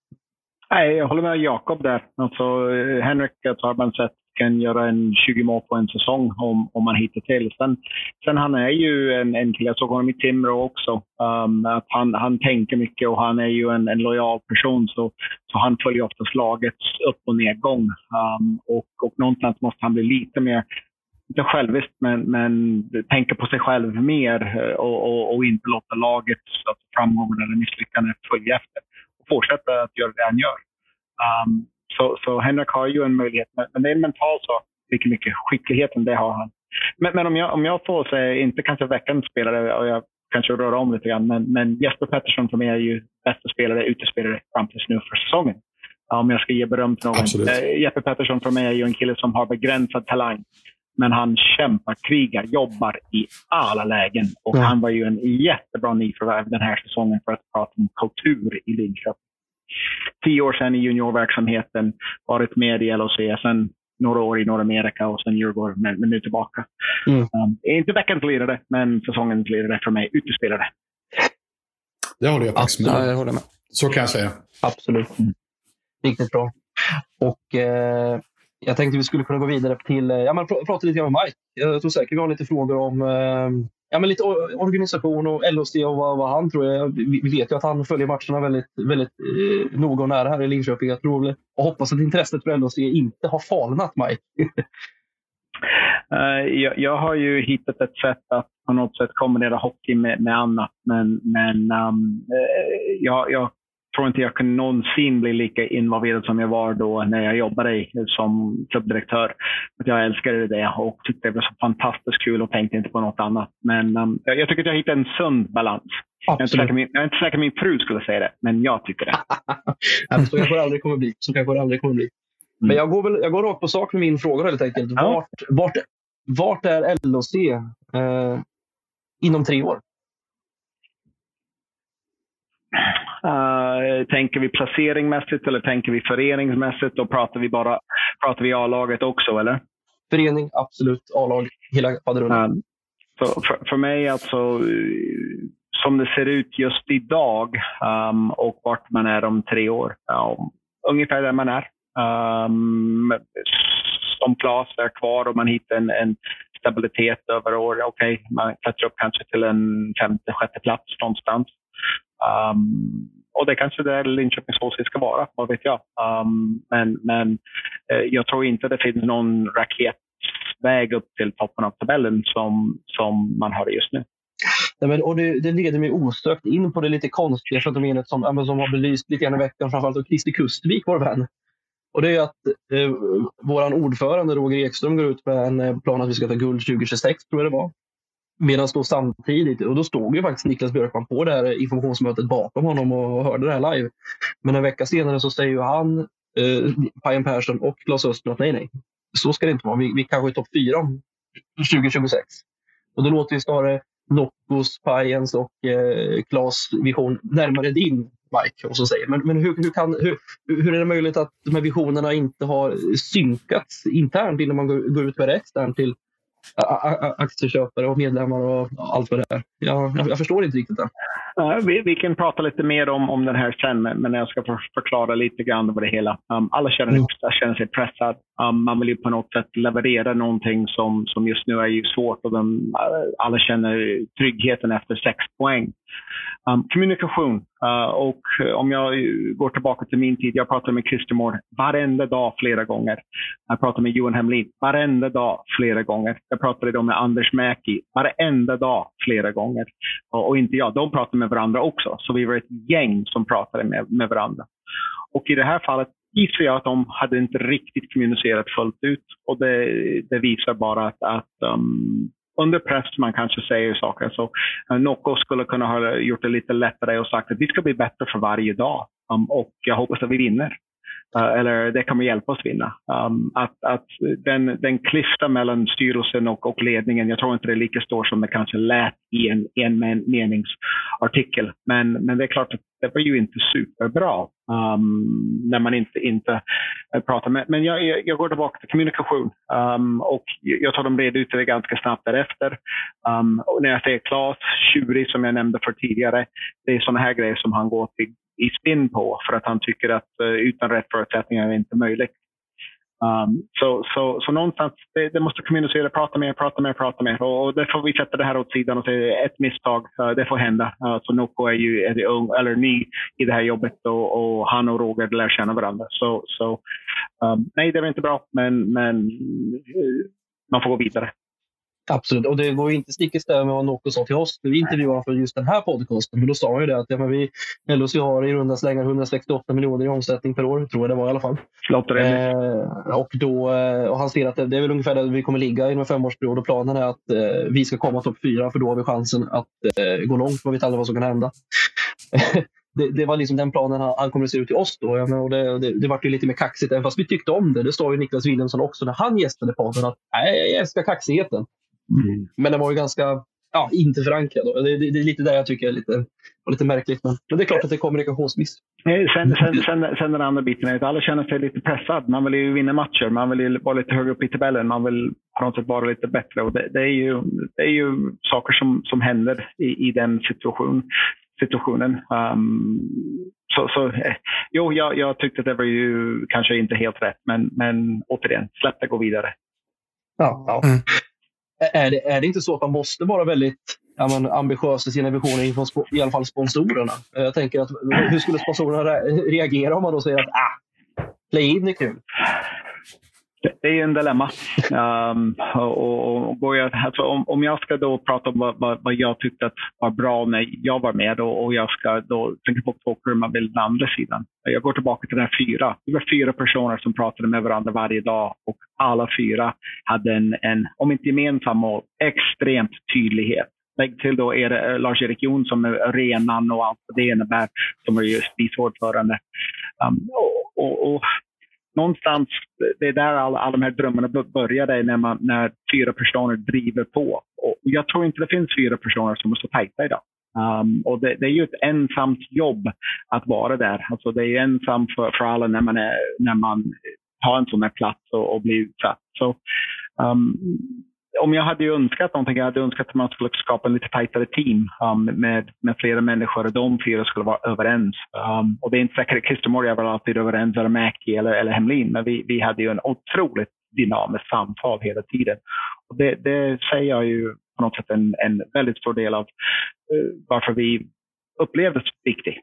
Nej, jag håller med Jakob där. Alltså, eh, Henrik har man sett kan göra en 20 mål på en säsong om, om man hittar till. Sen, sen han är ju en, en kille, jag såg honom i Timrå också, um, att han, han tänker mycket och han är ju en, en lojal person så, så han följer ofta slagets upp och nedgång. Um, och, och någonstans måste han bli lite mer inte själviskt, men, men tänka på sig själv mer eh, och, och, och inte låta lagets framgångar eller misslyckanden följa efter. Och fortsätta att göra det han gör. Um, så, så Henrik har ju en möjlighet, men det är en mental sak, vilken mycket skickligheten det har han. Men, men om, jag, om jag får säga, inte kanske veckans spelare, och jag kanske rör om lite grann, men, men Jesper Pettersson för mig är ju bästa spelare, utespelare fram tills nu för säsongen. Om jag ska ge beröm till någon. Äh, Jesper Pettersson för mig är ju en kille som har begränsad talang. Men han kämpar, krigar, jobbar i alla lägen. Och mm. han var ju en jättebra nyförvärv den här säsongen för att prata om kultur i Linköping tio år sedan i juniorverksamheten, varit med i LOC, sen några år i Nordamerika och sen Djurgården, men, men nu tillbaka. Mm. Um, inte veckans lirare, men säsongens lirare för mig. Utespelare. Det håller jag faktiskt med ja, jag håller med. Så kan jag säga. Absolut. Mm. Riktigt bra. Och eh, jag tänkte vi skulle kunna gå vidare till, eh, ja men pr prata lite grann med Mike. Jag tror säkert vi har lite frågor om eh, ja, men lite organisation och LHC och vad, vad han tror. Jag, vi vet ju att han följer matcherna väldigt, väldigt eh, noga och nära här i Linköping. Jag tror och hoppas att intresset för LHC inte har falnat, Mike. uh, jag, jag, har ju hittat ett sätt att på något sätt kombinera hockey med, med annat. Men, men um, jag, jag tror inte jag kan någonsin bli lika involverad som jag var då när jag jobbade som klubbdirektör. Att jag älskade det och tyckte det var så fantastiskt kul och tänkte inte på något annat. Men um, jag tycker att jag hittade en sund balans. Jag är, inte säker, min, jag är inte säker min fru skulle säga det, men jag tycker det. så kanske det aldrig kommer bli. Så kanske det aldrig kommer bli. Mm. Men jag går, väl, jag går rakt på sak med min fråga helt enkelt. Ja. Vart, vart, vart är LOC eh, inom tre år? Uh, tänker vi placeringmässigt eller tänker vi föreningsmässigt? Då pratar vi bara pratar vi A-laget också, eller? Förening, absolut. A-lag, hela faderullen. Uh, så för, för mig, alltså, som det ser ut just idag um, och vart man är om tre år. Um, ungefär där man är. Um, som Klas är kvar och man hittar en, en stabilitet över år. Okej, okay, man klättrar upp kanske till en femte, sjätte plats någonstans. Um, och det kanske det Linköpings HC ska vara, vad vet jag. Um, men men eh, jag tror inte det finns någon raketväg upp till toppen av tabellen som, som man har just nu. Nej, men, och det, det leder mig osökt in på det lite konstiga fenomenet som, som har belyst lite grann i veckan, framförallt av Christer Kustvik, vår vän. Och det är att eh, vår ordförande Roger Ekström går ut med en eh, plan att vi ska ta guld 2026, tror jag det var. Medan då samtidigt, och då stod ju faktiskt Niklas Björkman på det här informationsmötet bakom honom och hörde det här live. Men en vecka senare så säger ju han, eh, Pajen Persson och Claes Östlund att nej, nej, så ska det inte vara. Vi, vi kanske är topp fyra 2026. Och då låter ju snarare Noccos, Pajens och eh, Klas vision närmare din, Mike. Och så säger. Men, men hur, hur, kan, hur, hur är det möjligt att de här visionerna inte har synkats internt innan man går, går ut med det externt till aktieköpare och medlemmar och allt vad det är. Jag, jag, jag förstår inte riktigt det. vi, vi, kan prata lite mer om, om den här sen, men jag ska för, förklara lite grann vad det hela. Um, alla känner, mm. känner sig pressade. Um, man vill ju på något sätt leverera någonting som, som just nu är ju svårt och de, alla känner tryggheten efter sex poäng. Um, kommunikation. Uh, och eh, om jag går tillbaka till min tid, jag pratade med Christer Moore varenda dag flera gånger. Jag pratade med Johan Hemlin varenda dag flera gånger. Jag pratade då med Anders Mäki varenda dag flera gånger. Och, och, inte jag, de pratade med varandra också. Så vi var ett gäng som pratade med, med varandra. Och i det här fallet gissar jag att de hade inte riktigt kommunicerat fullt ut. Och det, det visar bara att, att um, under press man kanske säger saker. Så uh, Nocco skulle kunna ha gjort det lite lättare och sagt att vi ska bli bättre för varje dag. Um, och jag hoppas att vi vinner. Eh, eller det kommer hjälpa oss vinna. Um, att, att den, den klyftan mellan styrelsen och, och ledningen, jag tror inte det är lika stor som det kanske lät i en, en meningsartikel. Men, men det är klart att det var ju inte superbra um, när man inte, inte eh, pratar med. Men jag, jag går tillbaka till kommunikation um, och jag tror de red ut det ganska snabbt därefter. Um, och när jag säger Klas, tjurig som jag nämnde för tidigare, det är sådana här grejer som han går till i spinn på för att han tycker att eh, utan rätt förutsättningar är det inte möjligt. Um, så, så, så någonstans, det, det, måste kommunicera, prata mer, prata mer, prata mer. Och, och det får vi sätta det här åt sidan och säga ett misstag, uh, det får hända. Uh, så alltså, Noko är ju är ung, eller ny i det här jobbet och, och han och Roger lär känna varandra. Så, så um, nej, det var inte bra, men, men uh, man får gå vidare. Absolut, och det går inte stick i stäv med vad Nocco sa till oss. Vi intervjuade honom för just den här podcasten, men då sa han ju det att ja, men vi, LHC har i runda slängar 168 miljoner i omsättning per år, tror jag det var i alla fall. Eh, och, då, eh, och han ser att det, det är väl ungefär där vi kommer ligga inom en femårsperiod och planen är att eh, vi ska komma topp fyra för då har vi chansen att eh, gå långt. Man vet aldrig vad som kan hända. det, det, var liksom den planen han, han kommunicerade till oss. Då. Ja, och det, det, det var ju lite mer kaxigt, även fast vi tyckte om det. Det sa ju Niklas Wilhelmsson också när han gästade podden. Att, Nej, jag älskar kaxigheten. Mm. Men den var ju ganska ja, inte förankrad. Det, det, det, är lite där jag tycker är lite, lite märkligt. Men, men det är klart att det är kommunikationsmiss. Sen, sen, sen, sen den andra biten är att alla känner sig lite pressad. Man vill ju vinna matcher. Man vill ju vara lite högre upp i tabellen. Man vill på något sätt vara lite bättre. Och det, det är, ju, det är ju saker som, som händer i, i den situation, situationen. Um, så, så eh, jo, jag, jag tyckte att det var ju kanske inte helt rätt. Men, men återigen, släpp det, gå vidare. Ja, ja. Mm är det, är det inte så att man måste vara väldigt ja, men, ambitiös i sina visioner inför i alla fall sponsorerna? Jag tänker att hur skulle sponsorerna reagera om man då säger att ah, play-in är kul? Det är en dilemma. Um, och, och, och jag, alltså, om, om jag ska då prata om vad, vad, vad, jag tyckte att var bra när jag var med och, och jag ska då tänka på två man vill andra sidan. Jag går tillbaka till den här fyra. Det var fyra personer som pratade med varandra varje dag och alla fyra hade en, en om inte gemensam mål, extremt tydlighet. Lägg till då er, eh, Lars-Erik Jonsson är arenan och allt vad det innebär som är just vice ordförande. Um, ehm, och, och, och någonstans, det är där alla, alla de här drömmarna började, när, man, när fyra personer driver på. Och jag tror inte det finns fyra personer som är så tajta idag. Um, och det, det, är ju ett ensamt jobb att vara där. Alltså det är ensamt för, för alla när man, är, när man har en sån här plats och, och blir utsatt. Så, um, om jag hade önskat någonting, jag hade önskat att man skulle skapa en lite tajtare team um, med, med flera människor och de fyra skulle vara överens. Um, och det är inte säkert att Christer var alltid överens, eller Mäki eller, eller Hemlin, men vi, vi hade ju en otroligt dynamiskt samtal hela tiden. Och det, det säger jag ju på något sätt en, en väldigt stor del av uh, varför vi upplevdes viktig.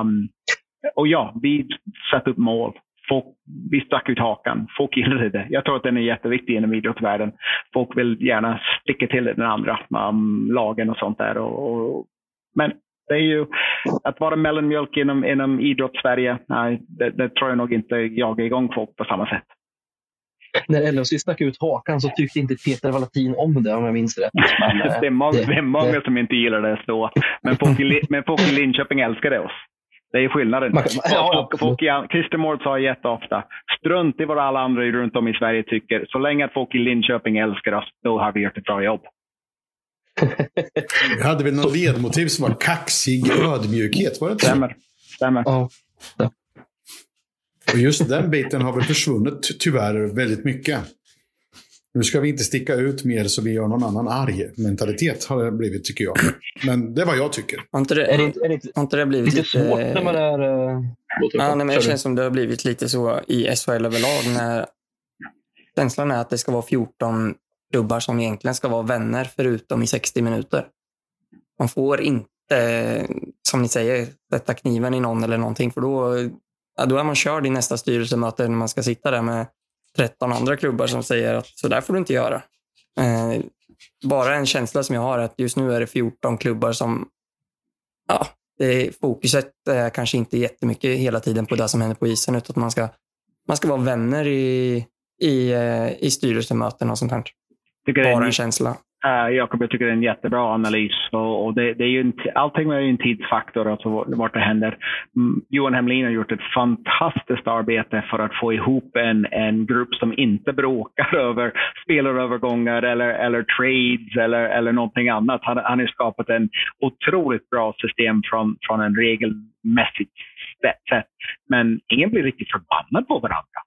Um, och ja, vi satte upp mål folk, vi stack ut hakan. Folk gillade det. Jag tror att den är jätteviktig inom idrottsvärlden. Folk vill gärna sticka till den andra um, lagen och sånt där. Och, och, men det är ju att vara mellanmjölk inom, inom idrottssverige, nej, det, det tror jag nog inte jagar igång folk på samma sätt. när LHC stack ut hakan så tyckte inte Peter Valatin om det om jag minns rätt. Men, det, är många, det, det är många som inte gillar det så. Men folk i, men folk i Linköping älskade oss. Det är skillnaden. Ja, Christer Mård sa jätteofta, strunt i vad alla andra runt om i Sverige tycker. Så länge att folk i Linköping älskar oss, då har vi gjort ett bra jobb. Vi hade väl något ledmotiv som var kaxig ödmjukhet? Var det inte Stämmer. Stämmer. Ja. Och just den biten har väl försvunnit tyvärr väldigt mycket. Nu ska vi inte sticka ut mer så vi gör någon annan arg mentalitet har det blivit tycker jag. Men det är vad jag tycker. Har inte det, är det, är det, har inte det blivit lite... svårt när man är... Uh, ja, nej, men det känns som det har blivit lite så i SHL överlag. När känslan är att det ska vara 14 klubbar som egentligen ska vara vänner förutom i 60 minuter. Man får inte, som ni säger, sätta kniven i någon eller någonting för då, ja, då är man körd i nästa styrelsemöte när man ska sitta där med 13 andra klubbar som säger att så där får du inte göra. Eh, bara en känsla som jag har att just nu är det 14 klubbar som, ja, det, fokuset är kanske inte jättemycket hela tiden på det som händer på isen utan att man ska, man ska vara vänner i, i, eh, i styrelsemöten och sånt här. Bara en känsla. Uh, Jakob, jag tycker det är en jättebra analys. Och, och det, det, är ju en, allting är ju en tidsfaktor, alltså vart det händer. Mm, Johan Hemlin har gjort ett fantastiskt arbete för att få ihop en, en grupp som inte bråkar över spelarövergångar eller, eller trades eller, eller någonting annat. Han, han har skapat en otroligt bra system från, från en regelmässigt sätt. Men ingen blir riktigt förbannad på varandra.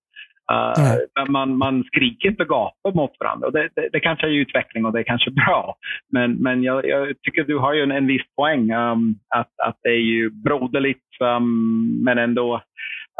Uh, man, man skriker inte gapar mot varandra. Och det, det, det, kanske är utveckling och det är kanske bra. Men, men jag, jag tycker du har ju en, en viss poäng. Um, att, att det är ju broderligt um, men ändå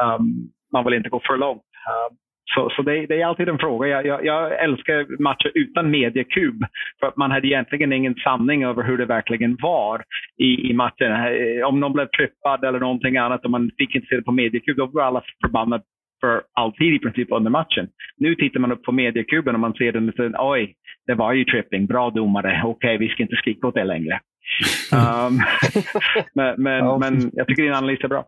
um, man vill inte gå för långt. Uh, så, så det, det, är alltid en fråga. Jag, jag, jag, älskar matcher utan mediekub. För att man hade egentligen ingen sanning över hur det verkligen var i, i matchen. Eh, om någon blev trippad eller någonting annat och man fick inte se det på mediekub, då var alla förbannade för alltid i princip under matchen. Nu tittar man upp på mediekuben och man ser den och säger oj, det var ju tripping, bra domare, okej, vi ska inte skrika åt det längre. um, men, men, ja. men jag tycker din analys är bra.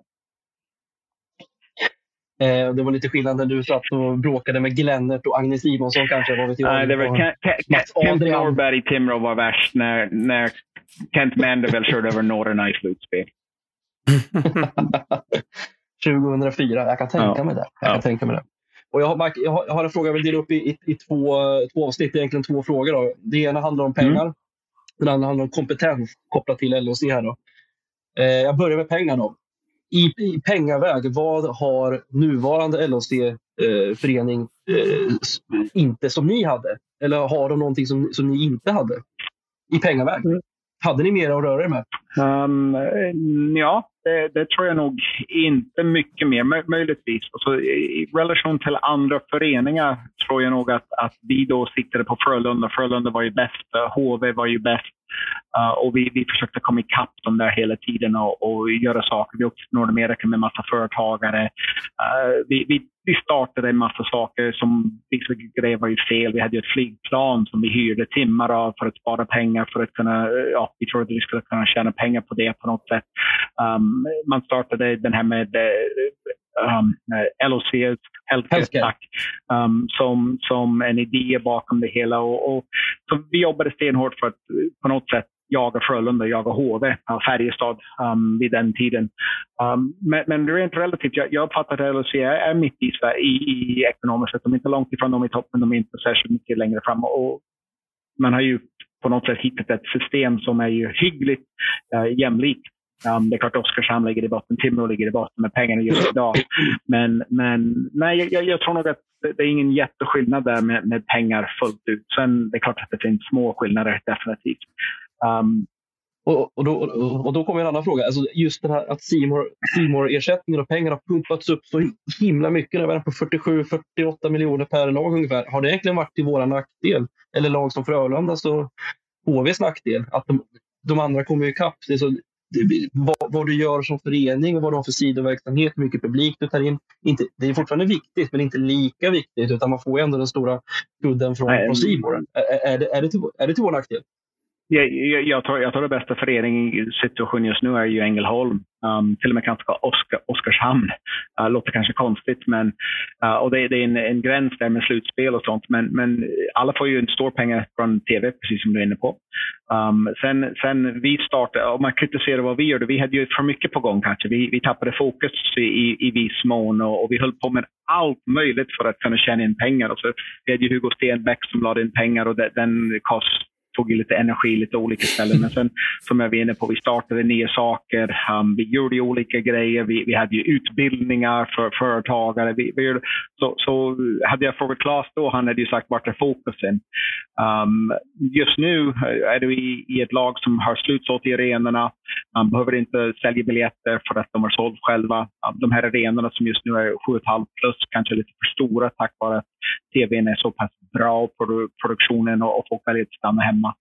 Eh, det var lite skillnad när du satt och bråkade med Glennert och Agnes Simonsson kanske. Vad vet jag, Nej, det var Kent Norberg i Timrå var värst när, när Kent Mandeville körde över Northern i slutspel. 2004. Jag kan tänka ja. mig det. Jag kan tänka mig det. Och jag, har, jag har en fråga jag vill dela upp i, i, i två, två avsnitt, egentligen två frågor. Då. Det ena handlar om pengar. Mm. Den andra handlar om kompetens kopplat till LOC. Här då. Eh, jag börjar med pengar. Då. I, I pengaväg, vad har nuvarande LOC-förening eh, eh, inte som ni hade? Eller har de någonting som, som ni inte hade? I pengaväg. Mm. Hade ni mer att röra er med? Um, ja, det, det, tror jag nog inte mycket mer, möjligtvis. Alltså, I relation till andra föreningar tror jag nog att, att vi då siktade på Frölunda. Frölunda var ju bäst, HV var ju bäst. Uh, och vi, vi försökte komma ikapp dem där hela tiden och, och göra saker. Vi åkte till Nordamerika med massa företagare. Uh, vi, vi, vi startade en massa saker som vissa grejer var ju fel. Vi hade ju ett flygplan som vi hyrde timmar av för att spara pengar för att kunna, eh, ja, vi trodde vi skulle kunna tjäna pengar på det på något sätt. Um, man startade den här med um, LOC, Healthcare um, som, som en idé bakom det hela. Och, och, så vi jobbade stenhårt för att på något sätt jaga Frölunda, jaga HV, Färjestad um, vid den tiden. Um, men, men rent relativt, jag, jag uppfattar att LHC är, mitt i, i, i ekonomiskt sett. De är inte långt ifrån dem i toppen, de är inte särskilt mycket längre fram. Och man har ju på något sätt hittat ett system som är ju hyggligt uh, jämlikt. Um, det är klart Oskarshamn ligger i botten, Timrå ligger i botten med pengarna just idag. Men, men nej, jag, jag tror nog att det är ingen jätteskillnad där med, med pengar fullt ut. Sen det är klart att det finns små skillnader definitivt. Um, och, och, då, och då kommer en annan fråga. Alltså just det här att Simor-ersättningen och pengar har pumpats upp så himla mycket. Nu är på 47-48 miljoner per lag ungefär. Har det egentligen varit till vår nackdel? Eller lag som Frölunda, och HVs nackdel? Att de, de andra kommer ikapp. Det är så, vad, vad, du gör som förening och vad du har för sidoverksamhet, hur mycket publik du tar in. Inte, det är fortfarande viktigt, men inte lika viktigt. Utan man får ändå den stora kudden från, från Simor. Är, är, det, är, det till, är det till vår nackdel? Jag, jag, jag, tror, jag tror det bästa föreningssituationen just nu är ju Ängelholm. Um, till och med kanske Oskar, Oskarshamn. Uh, låter kanske konstigt, men uh, och det, det är en, en, gräns där med slutspel och sånt. Men, men alla får ju en stor pengar från tv, precis som du är inne på. Um, sen, sen vi startade, om man kritiserar vad vi gjorde, vi hade ju för mycket på gång kanske. Vi, vi tappade fokus i, i, i viss mån och, och, vi höll på med allt möjligt för att kunna tjäna in pengar. Och så, vi hade ju Hugo Stenbeck som lade in pengar och det, den kost tog ju lite energi lite olika ställen. Men sen som jag var inne på, vi startade nya saker. Um, vi gjorde olika grejer. Vi, vi hade ju utbildningar för företagare. Vi, vi gjorde, så, så hade jag frågat Claes då, han hade ju sagt vart är fokusen? Um, just nu eh, är du i, i, ett lag som har slutsålt i arenorna. Man behöver inte sälja biljetter för att de har sålt själva. De här arenorna som just nu är 7,5 plus, kanske lite för stora tack vare att tvn är så pass bra produktionen och, och folk väljer att stanna hemma.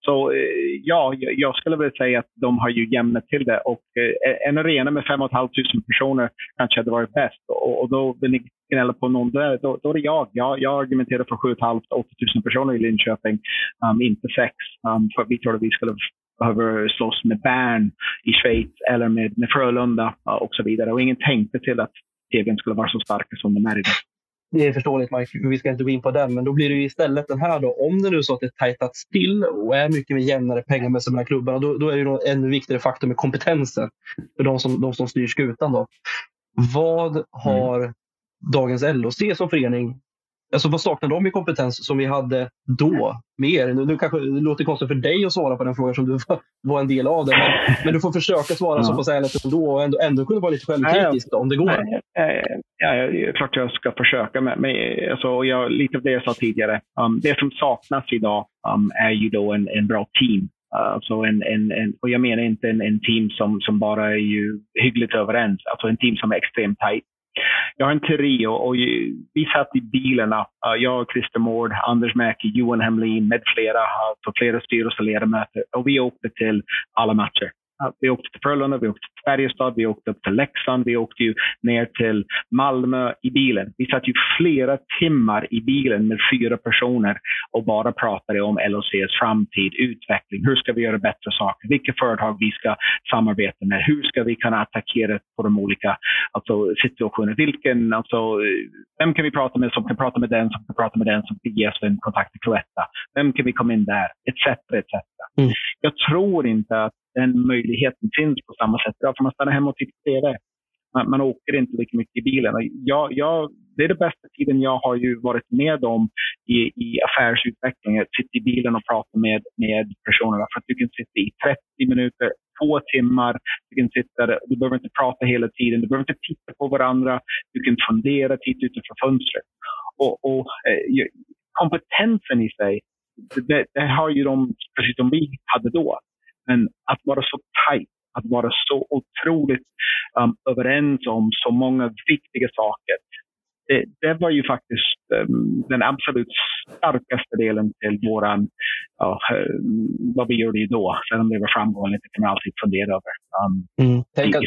Så eh, ja, jag skulle väl säga att de har ju jämnat till det. Och eh, en arena med 5 500 personer kanske hade varit bäst. Och, och då vill ni gnälla på någon där, då, då är det jag. Jag, jag argumenterar för 7 500 8 000 personer i Linköping, um, inte 6. Um, för vi trodde vi skulle behöver slåss med Bern i Schweiz eller med, med Frölunda och så vidare. Och ingen tänkte till att TVn skulle vara så starka som de är idag. Det är förståeligt Mike, vi ska inte gå in på den, men då blir det istället den här då. Om det nu är så att det tajtats till och är mycket mer jämnare pengamässigt mellan klubbarna, då, då är det ju ännu viktigare faktor med kompetensen för de som, de som styr skutan. Då. Vad har mm. dagens LOC som förening Alltså vad saknar de i kompetens som vi hade då? Mer? Nu, nu kanske det låter konstigt för dig att svara på den frågan som du var en del av. Det, men, men du får försöka svara ja. så pass ärligt ändå och ändå, ändå kunna vara lite självkritisk då, om det går. Ja, ja, ja, klart jag ska försöka. Men, men, alltså, jag, lite av det jag sa tidigare. Um, det som saknas idag um, är ju då en, en bra team. Alltså en, en, en, och jag menar inte en, en team som, som bara är ju hyggligt överens. Alltså en team som är extremt tajt. Jag har en teori och, och vi satt i bilarna, uh, jag, Christer Mård, Anders Mäki, Johan Hemlin med flera, på flera styrelseledamöter och vi åkte till alla matcher. Vi åkte till Frölunda, vi åkte till Färjestad, vi åkte upp till Leksand, vi åkte ju ner till Malmö i bilen. Vi satt ju flera timmar i bilen med fyra personer och bara pratade om LOCs framtid, utveckling, hur ska vi göra bättre saker, vilka företag vi ska samarbeta med, hur ska vi kunna attackera på de olika alltså, situationerna, vilken, alltså, vem kan vi prata med som kan prata med den som kan prata med den som kan ge oss en kontakt till Cloetta, vem kan vi komma in där, etc. etc. Mm. Jag tror inte att den möjligheten finns på samma sätt. Ja, för man stannar hemma och tittar på TV. Man, man åker inte lika mycket i bilen. Jag, jag, det är den bästa tiden jag har ju varit med om i, i affärsutveckling. Att sitta i bilen och prata med, med personerna. För att du kan sitta i 30 minuter, två timmar. Du kan sitta. Du behöver inte prata hela tiden. Du behöver inte titta på varandra. Du kan fundera, titta utanför fönstret. Och, och eh, kompetensen i sig, det, det, har ju de, precis som vi hade då. Men att vara så tajt, att vara så otroligt um, överens om så många viktiga saker. Det, det var ju faktiskt um, den absolut starkaste delen till våran, uh, vad vi gjorde då. Sen om det var framgångsrikt kan man alltid fundera över. Um, mm. Tänk att...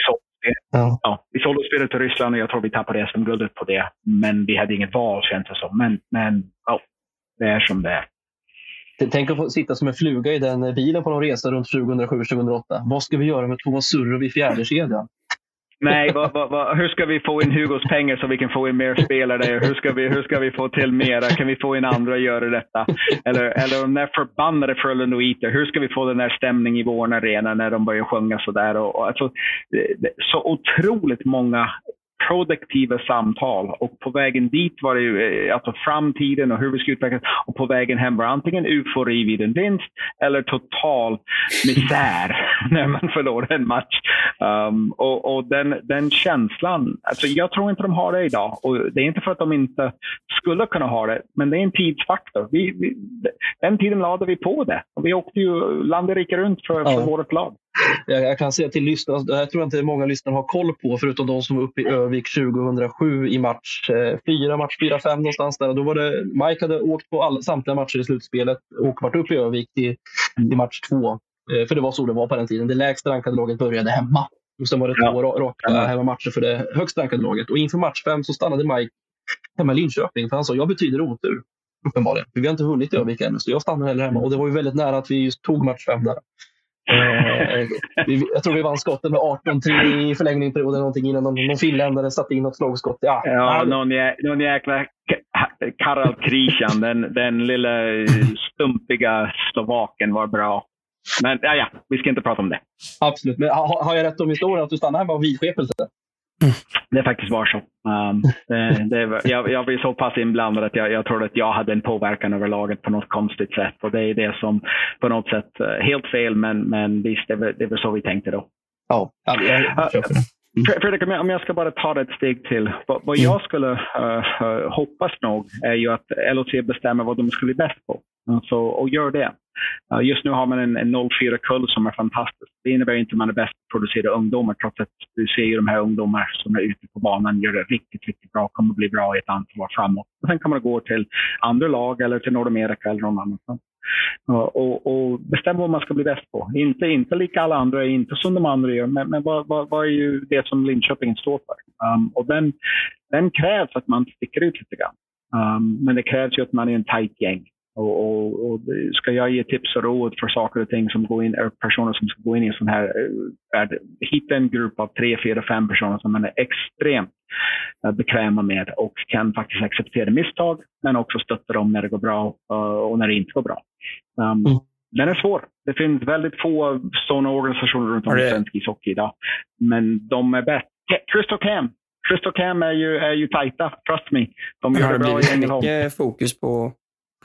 Ja. Ja, vi sålde spelet till Ryssland och jag tror vi tappade SM-guldet på det. Men vi hade inget val känns det som. Men, men ja, det är som det är. Tänk att få sitta som en fluga i den bilen på någon resa runt 2007-2008. Vad ska vi göra med Thomas Surrov i fjärdekedjan? Nej, va, va, va, hur ska vi få in Hugos pengar så vi kan få in mer spelare? Hur ska vi, hur ska vi få till mera? Kan vi få in andra att göra detta? Eller, eller de där förbannade Frölunda hur ska vi få den där stämningen i vår arena när de börjar sjunga sådär? Och, och alltså, så otroligt många produktiva samtal. Och på vägen dit var det ju eh, alltså framtiden och hur vi ska utvecklas. Och på vägen hem var antingen eufori vid en vinst eller total misär när man förlorar en match. Um, och, och den, den känslan, alltså jag tror inte de har det idag. Och det är inte för att de inte skulle kunna ha det, men det är en tidsfaktor. Vi, vi, den tiden lade vi på det. Och vi åkte ju land och rike runt för, för vårt lag. Jag, jag, kan säga till lyssnarna, det här tror jag inte många lyssnare har koll på, förutom de som var uppe i Övik 2007 i match 4, eh, match 4-5 någonstans där. Då var det, Mike hade åkt på alla, samtliga matcher i slutspelet och varit uppe i Övik till, till match 2. Eh, för det var så det var på den tiden. Det lägsta rankade laget började hemma. Och sen var det två raka hemmamatcher för det högst rankade laget. Och inför match 5 så stannade Mike hemma i Linköping. För han sa, jag betyder otur. uppenbarligen. Vi har inte hunnit i Övik ännu, så jag stannar heller hemma. Och det var ju väldigt nära att vi just tog match fem där. Eh, jag tror vi vann skottet med 18-3 i förlängningsperioden någonting innan någon, någon finländare satte in något slagskott. Ja, ja någon, jä, någon jäkla Karel Krishan, den, den lilla stumpiga slovaken var bra. Men ja, ja, vi ska inte prata om det. Absolut. Men har, har jag rätt om historien att du stannar hemma av vidskepelse? Det är faktiskt var så. Um, det, det, jag, jag var så pass inblandad att jag, jag trodde att jag hade en påverkan över laget på något konstigt sätt. Och det är det som på något sätt, uh, helt fel, men, men visst, det var, det var så vi tänkte då. Ja, jag, jag, jag uh, Fredrik, om jag ska bara ta det ett steg till. Vad, vad jag skulle uh, hoppas nog är ju att LOC bestämmer vad de ska bli bäst på. Alltså, och gör det. Just nu har man en, en 04-kull som är fantastisk. Det innebär inte att man är bäst på att producera ungdomar, trots att du ser ju de här ungdomar som är ute på banan gör det riktigt, riktigt bra, kommer att bli bra i ett antal år framåt. Och sen kan man gå till andra lag eller till Nordamerika eller någon annanstans. Och, och bestämma vad man ska bli bäst på. Inte, inte lika alla andra, inte som de andra gör, men, men vad, vad, vad är ju det som Linköping står för? Um, och den, den krävs att man sticker ut lite grann. Um, men det krävs ju att man är en tajt gäng. Och, och, och, ska jag ge tips och råd för saker och ting som går in, personer som ska gå in i en sån här eh, värld, hitta en grupp av tre, fyra, fem personer som man är extremt eh, bekväma med och kan faktiskt acceptera misstag, men också stötta dem när det går bra eh, och när det inte går bra. Um, mm. Den är svår. Det finns väldigt få sådana organisationer runt om i svensk ishockey idag. Men de är bäst. Crystal Cam. Crystal Cam är ju, är ju tajta, trust me. De gör det bra i Ängelholm. mycket fokus på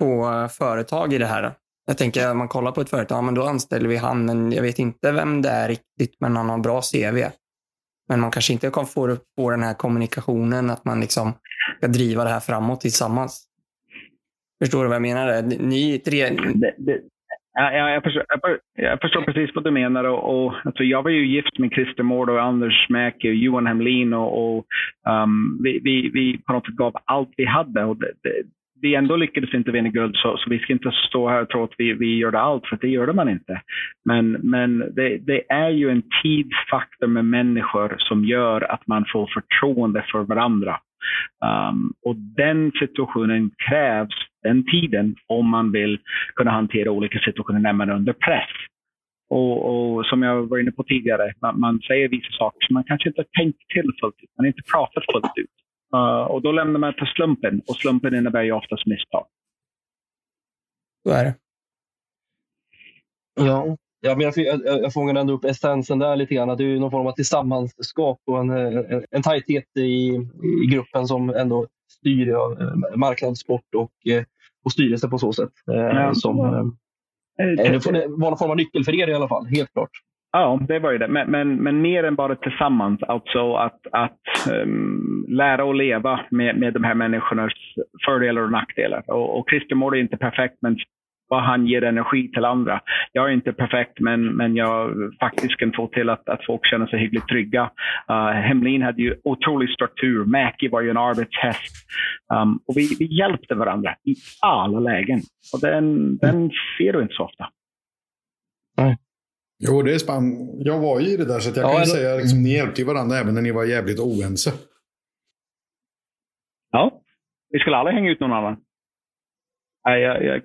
på företag i det här. Jag tänker, om man kollar på ett företag, ja, men då anställer vi han, men jag vet inte vem det är riktigt, men han har bra CV. Men man kanske inte kan få, få den här kommunikationen, att man liksom ska driva det här framåt tillsammans. Förstår du vad jag menar? Ni tre... Det, det, ja, jag, förstår, jag, förstår, precis vad du menar. Och, och, alltså, jag var ju gift med Christer Mård och Anders Mäki och Johan Hemlin. Och, och um, vi, vi, vi på något sätt gav allt vi hade. Och det, det, vi ändå lyckades inte vinna guld så, så, vi ska inte stå här och tro att vi, vi gjorde allt, för det gjorde man inte. Men, men det, det, är ju en tidsfaktor med människor som gör att man får förtroende för varandra. Um, och den situationen krävs, den tiden, om man vill kunna hantera olika situationer när man är under press. Och, och som jag var inne på tidigare, man, man säger vissa saker som man kanske inte har tänkt till fullt ut. Man har inte pratat fullt ut. Uh, och då lämnar man till slumpen och slumpen innebär ju oftast misstag. Så är det. Ja, ja men jag, jag, jag fångar ändå upp essensen där lite grann. Det är någon form av tillsammanskap och en, en, en tajthet i, i gruppen som ändå styr ja, marknadssport och, och styrelse på så sätt. Ja. Som, det var någon form av nyckel för er i alla fall, helt klart. Ja, det var ju det. Men, men, men mer än bara tillsammans. Alltså att, att um, lära och leva med, med de här människornas fördelar och nackdelar. Och, och Christer mår är inte perfekt, men vad han ger energi till andra. Jag är inte perfekt, men, men jag faktiskt kan få till att, att folk känner sig hyggligt trygga. Uh, Hemlin hade ju otrolig struktur. Mäki var ju en arbetshäst. Um, och vi, vi hjälpte varandra i alla lägen. Och den, den ser du inte så ofta. Jo, det är spann. Jag var ju i det där, så jag ja, kan ju säga att liksom, ni hjälpte varandra även när ni var jävligt oense. Ja, vi skulle aldrig hänga ut någon annan. Jag, jag,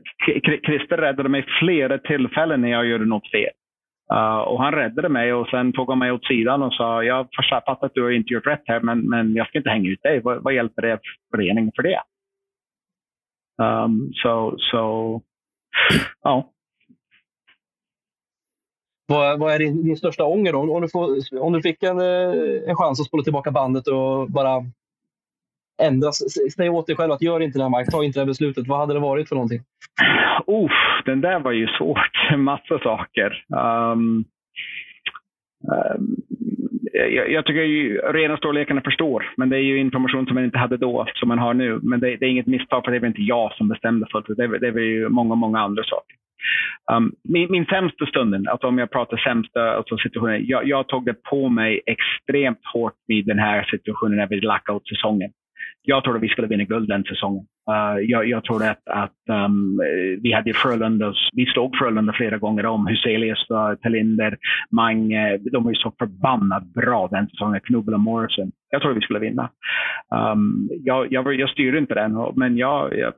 Christer räddade mig flera tillfällen när jag gjorde något fel. Uh, och han räddade mig och sen tog han mig åt sidan och sa jag fattar att du har inte gjort rätt här men, men jag ska inte hänga ut dig. Vad, vad hjälper det föreningen för det? Um, så, så ja. Vad, vad är din, din, största ånger då? om, du får, om du fick en, eh, en chans att spola tillbaka bandet och bara ändra, säg åt dig själv att gör inte det här Mike, ta inte det här beslutet. Vad hade det varit för någonting? Oh, den där var ju svårt. Massa saker. Um, Eh, jag, jag, tycker ju rena storlekarna förstår, men det är ju information som man inte hade då, som man har nu. Men det, det är inget misstag, för det var inte jag som bestämde fullt ut. Det, det var ju många, många andra saker. Um, min, min sämsta stunden, alltså om jag pratar sämsta alltså situationen, jag, jag tog det på mig extremt hårt vid den här situationen när vi lockout-säsongen jag trodde vi skulle vinna guld den säsongen. Uh, jag, jag trodde att, att um, vi hade Frölunda, vi slog Frölunda flera gånger om. Huselius, eh, uh, Telinder, Mange, de var ju så förbannat bra den säsongen. Knubbel och Morrison. Jag trodde vi skulle vinna. Um, jag, jag, jag styrde inte den, men jag, jag,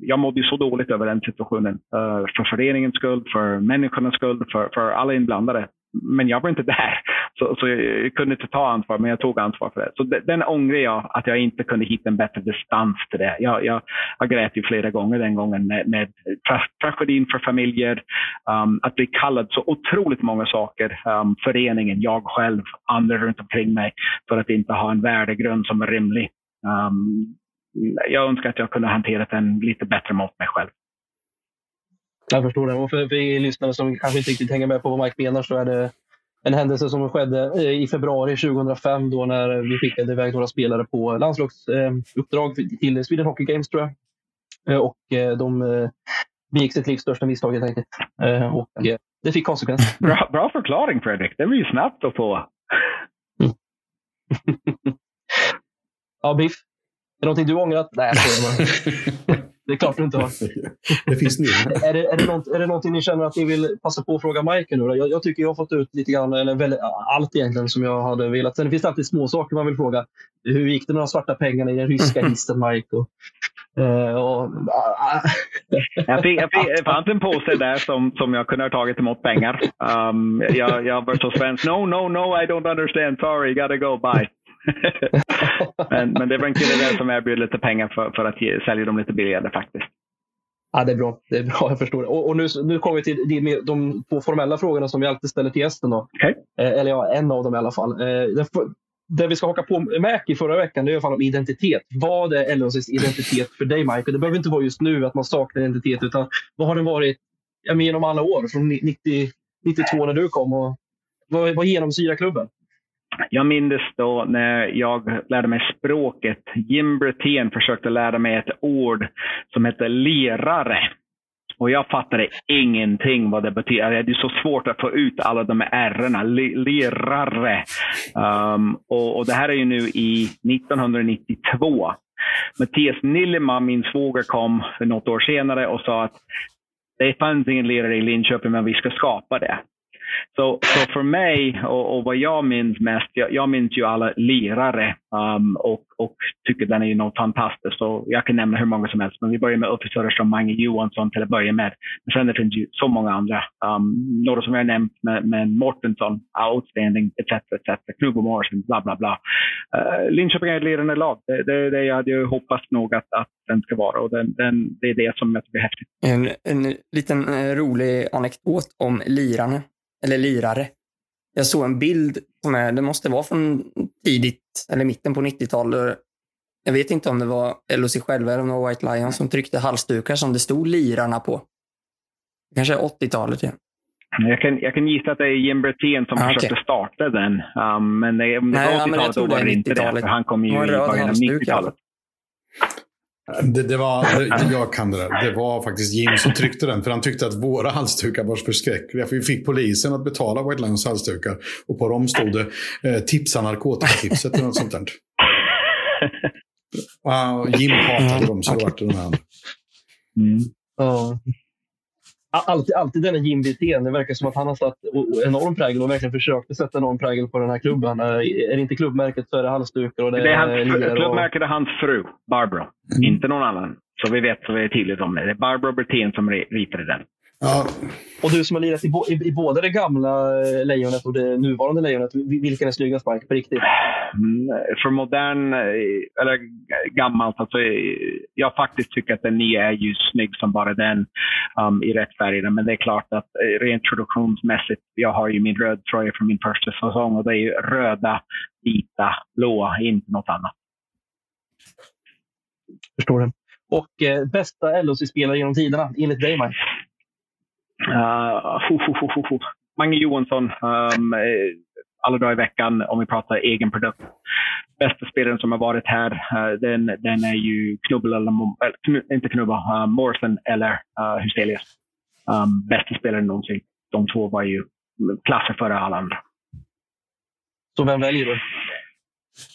jag mådde så dåligt över den situationen. Uh, för föreningens skull, för människornas skull, för, för alla inblandade men jag var inte där. Så, så jag kunde inte ta ansvar, men jag tog ansvar för det. Så den ångrar jag, att jag inte kunde hitta en bättre distans till det. Jag, jag, jag grät ju flera gånger den gången med, med tragedin för familjer, um, att bli kallad så otroligt många saker. Um, föreningen, jag själv, andra runt omkring mig, för att inte ha en värdegrund som är rimlig. Um, jag önskar att jag kunde hantera den lite bättre mot mig själv. Jag förstår det. Och för, för er lyssnare som kanske inte riktigt hänger med på vad Mike menar så är det en händelse som skedde eh, i februari 2005 då när vi skickade iväg några spelare på landslagsuppdrag till Sweden Hockey Games tror jag. Eh, och eh, de begick sitt livs största misstag helt enkelt. Och det fick konsekvenser. Bra, bra förklaring Fredrik. Det var ju snabbt att få. Mm. ja, Biff. Är det någonting du ångrat? Nej, jag skojar bara. Det är klart du inte har. det finns nu. är, det, är, det något, är det någonting ni känner att ni vill passa på att fråga Mike nu? Jag, jag, tycker jag har fått ut lite grann, eller väldigt, allt egentligen som jag hade velat. Sen finns det alltid små saker man vill fråga. Hur gick det med de svarta pengarna i den ryska hissen, Mike? Och, uh, och, jag, fick, jag, fick, fanns en påse där som, som jag kunde ha tagit emot pengar. Um, jag, jag var så svensk. No, no, no, I don't understand. Sorry, gotta go, bye. men, men det var en kille där som erbjöd lite pengar för, för att ge, sälja dem lite billigare faktiskt. Ja, det är bra. Det är bra, jag förstår det. Och, och nu, nu kommer vi till de, de två formella frågorna som vi alltid ställer till gästen. Då. Okay. Eh, eller ja, en av dem i alla fall. Eh, det, det vi ska haka på Mac i förra veckan det är i alla fall om identitet. Vad är LHCs identitet för dig, Michael? Det behöver inte vara just nu att man saknar identitet, utan vad har den varit menar, genom alla år? Från 90, 92 när du kom. Och, vad, vad genomsyrar klubben? Jag minns då när jag lärde mig språket. Jim Brutén försökte lära mig ett ord som heter lerare. Och jag fattade ingenting vad det betyder. Alltså, det är så svårt att få ut alla de här r Lerare. Um, och, och, det här är ju nu i 1992. Mattias Nilleman, min svåger, kom något år senare och sa att det fanns ingen lirare i Linköping, men vi ska skapa det. Så, så för mig och, och, vad jag minns mest, jag, jag minns ju alla lirare um, och, och tycker den är något fantastiskt. Så jag kan nämna hur många som helst, men vi börjar med Uffe som Mange Johansson till att börja med. Men sen det finns ju så många andra. Um, några som jag nämnt med, med Mortensson, outstanding, etc. etc. Knubbo Morrison, bla bla bla. Uh, Linköping är ett lirande lag. Det, det, det jag hade hoppats nog att, att den ska vara och den, den, det är det som jag tycker är häftigt. En, en liten eh, rolig anekdot om lirarna eller lirare. Jag såg en bild som är, det måste vara från tidigt eller mitten på 90-talet. Jag vet inte om det var LOC själva eller om det var White Lion som tryckte halsdukar som det stod lirarna på. Kanske 80-talet igen. Jag kan, jag kan gissa att det är Jim Brethén som ah, försökte okay. starta den. Um, men om det var 80-talet då var det inte det. För han kom ju i början av 90-talet. Det, det, var, det, jag kan det där. Det var faktiskt Jim som tryckte den. För han tyckte att våra halsdukar var förskräckliga. För vi fick polisen att betala White Lions halsdukar. Och på dem stod det eh, tipsa narkotikatipset eller något sånt där. Och Jim hatade dem så det vart det de här. Mm. Oh alltid, alltid denna Jim Wirtén. Det verkar som att han har satt enorm prägel och verkligen försökte sätta enorm prägel på den här klubben. Är det inte klubbmärket så är det halsdukar. Och det, det är hans, klubbmärket är hans fru, Barbro. Mm. Inte någon annan. Så vi vet så vi är tydligt om det. Det är Barbro Wirtén som ritade den. Ja. Och du som har lirat i, i, i, både det gamla eh, lejonet och det nuvarande lejonet, vilken är snyggast Mike, på riktigt? Mm, för modern, eh, eller gammalt, alltså, jag faktiskt tycker att den nya är ju snygg som bara den um, i rätt färger. Men det är klart att eh, rent produktionsmässigt, jag har ju min röd tröja från min första säsong och det är ju röda, vita, blåa, inte något annat. Förstår det. Och eh, bästa LHC-spelare genom tiderna, enligt dig Mike? Uh, Mange Johansson, um, alla dagar i veckan om vi pratar egen produkt. Bästa spelaren som har varit här, uh, den, den är ju Knubbel, eller, uh, inte Knubbel, uh, Morrison eller uh, Huselius. Um, bästa spelaren någonsin. De två var ju klasser före alla andra. Så vem väljer du?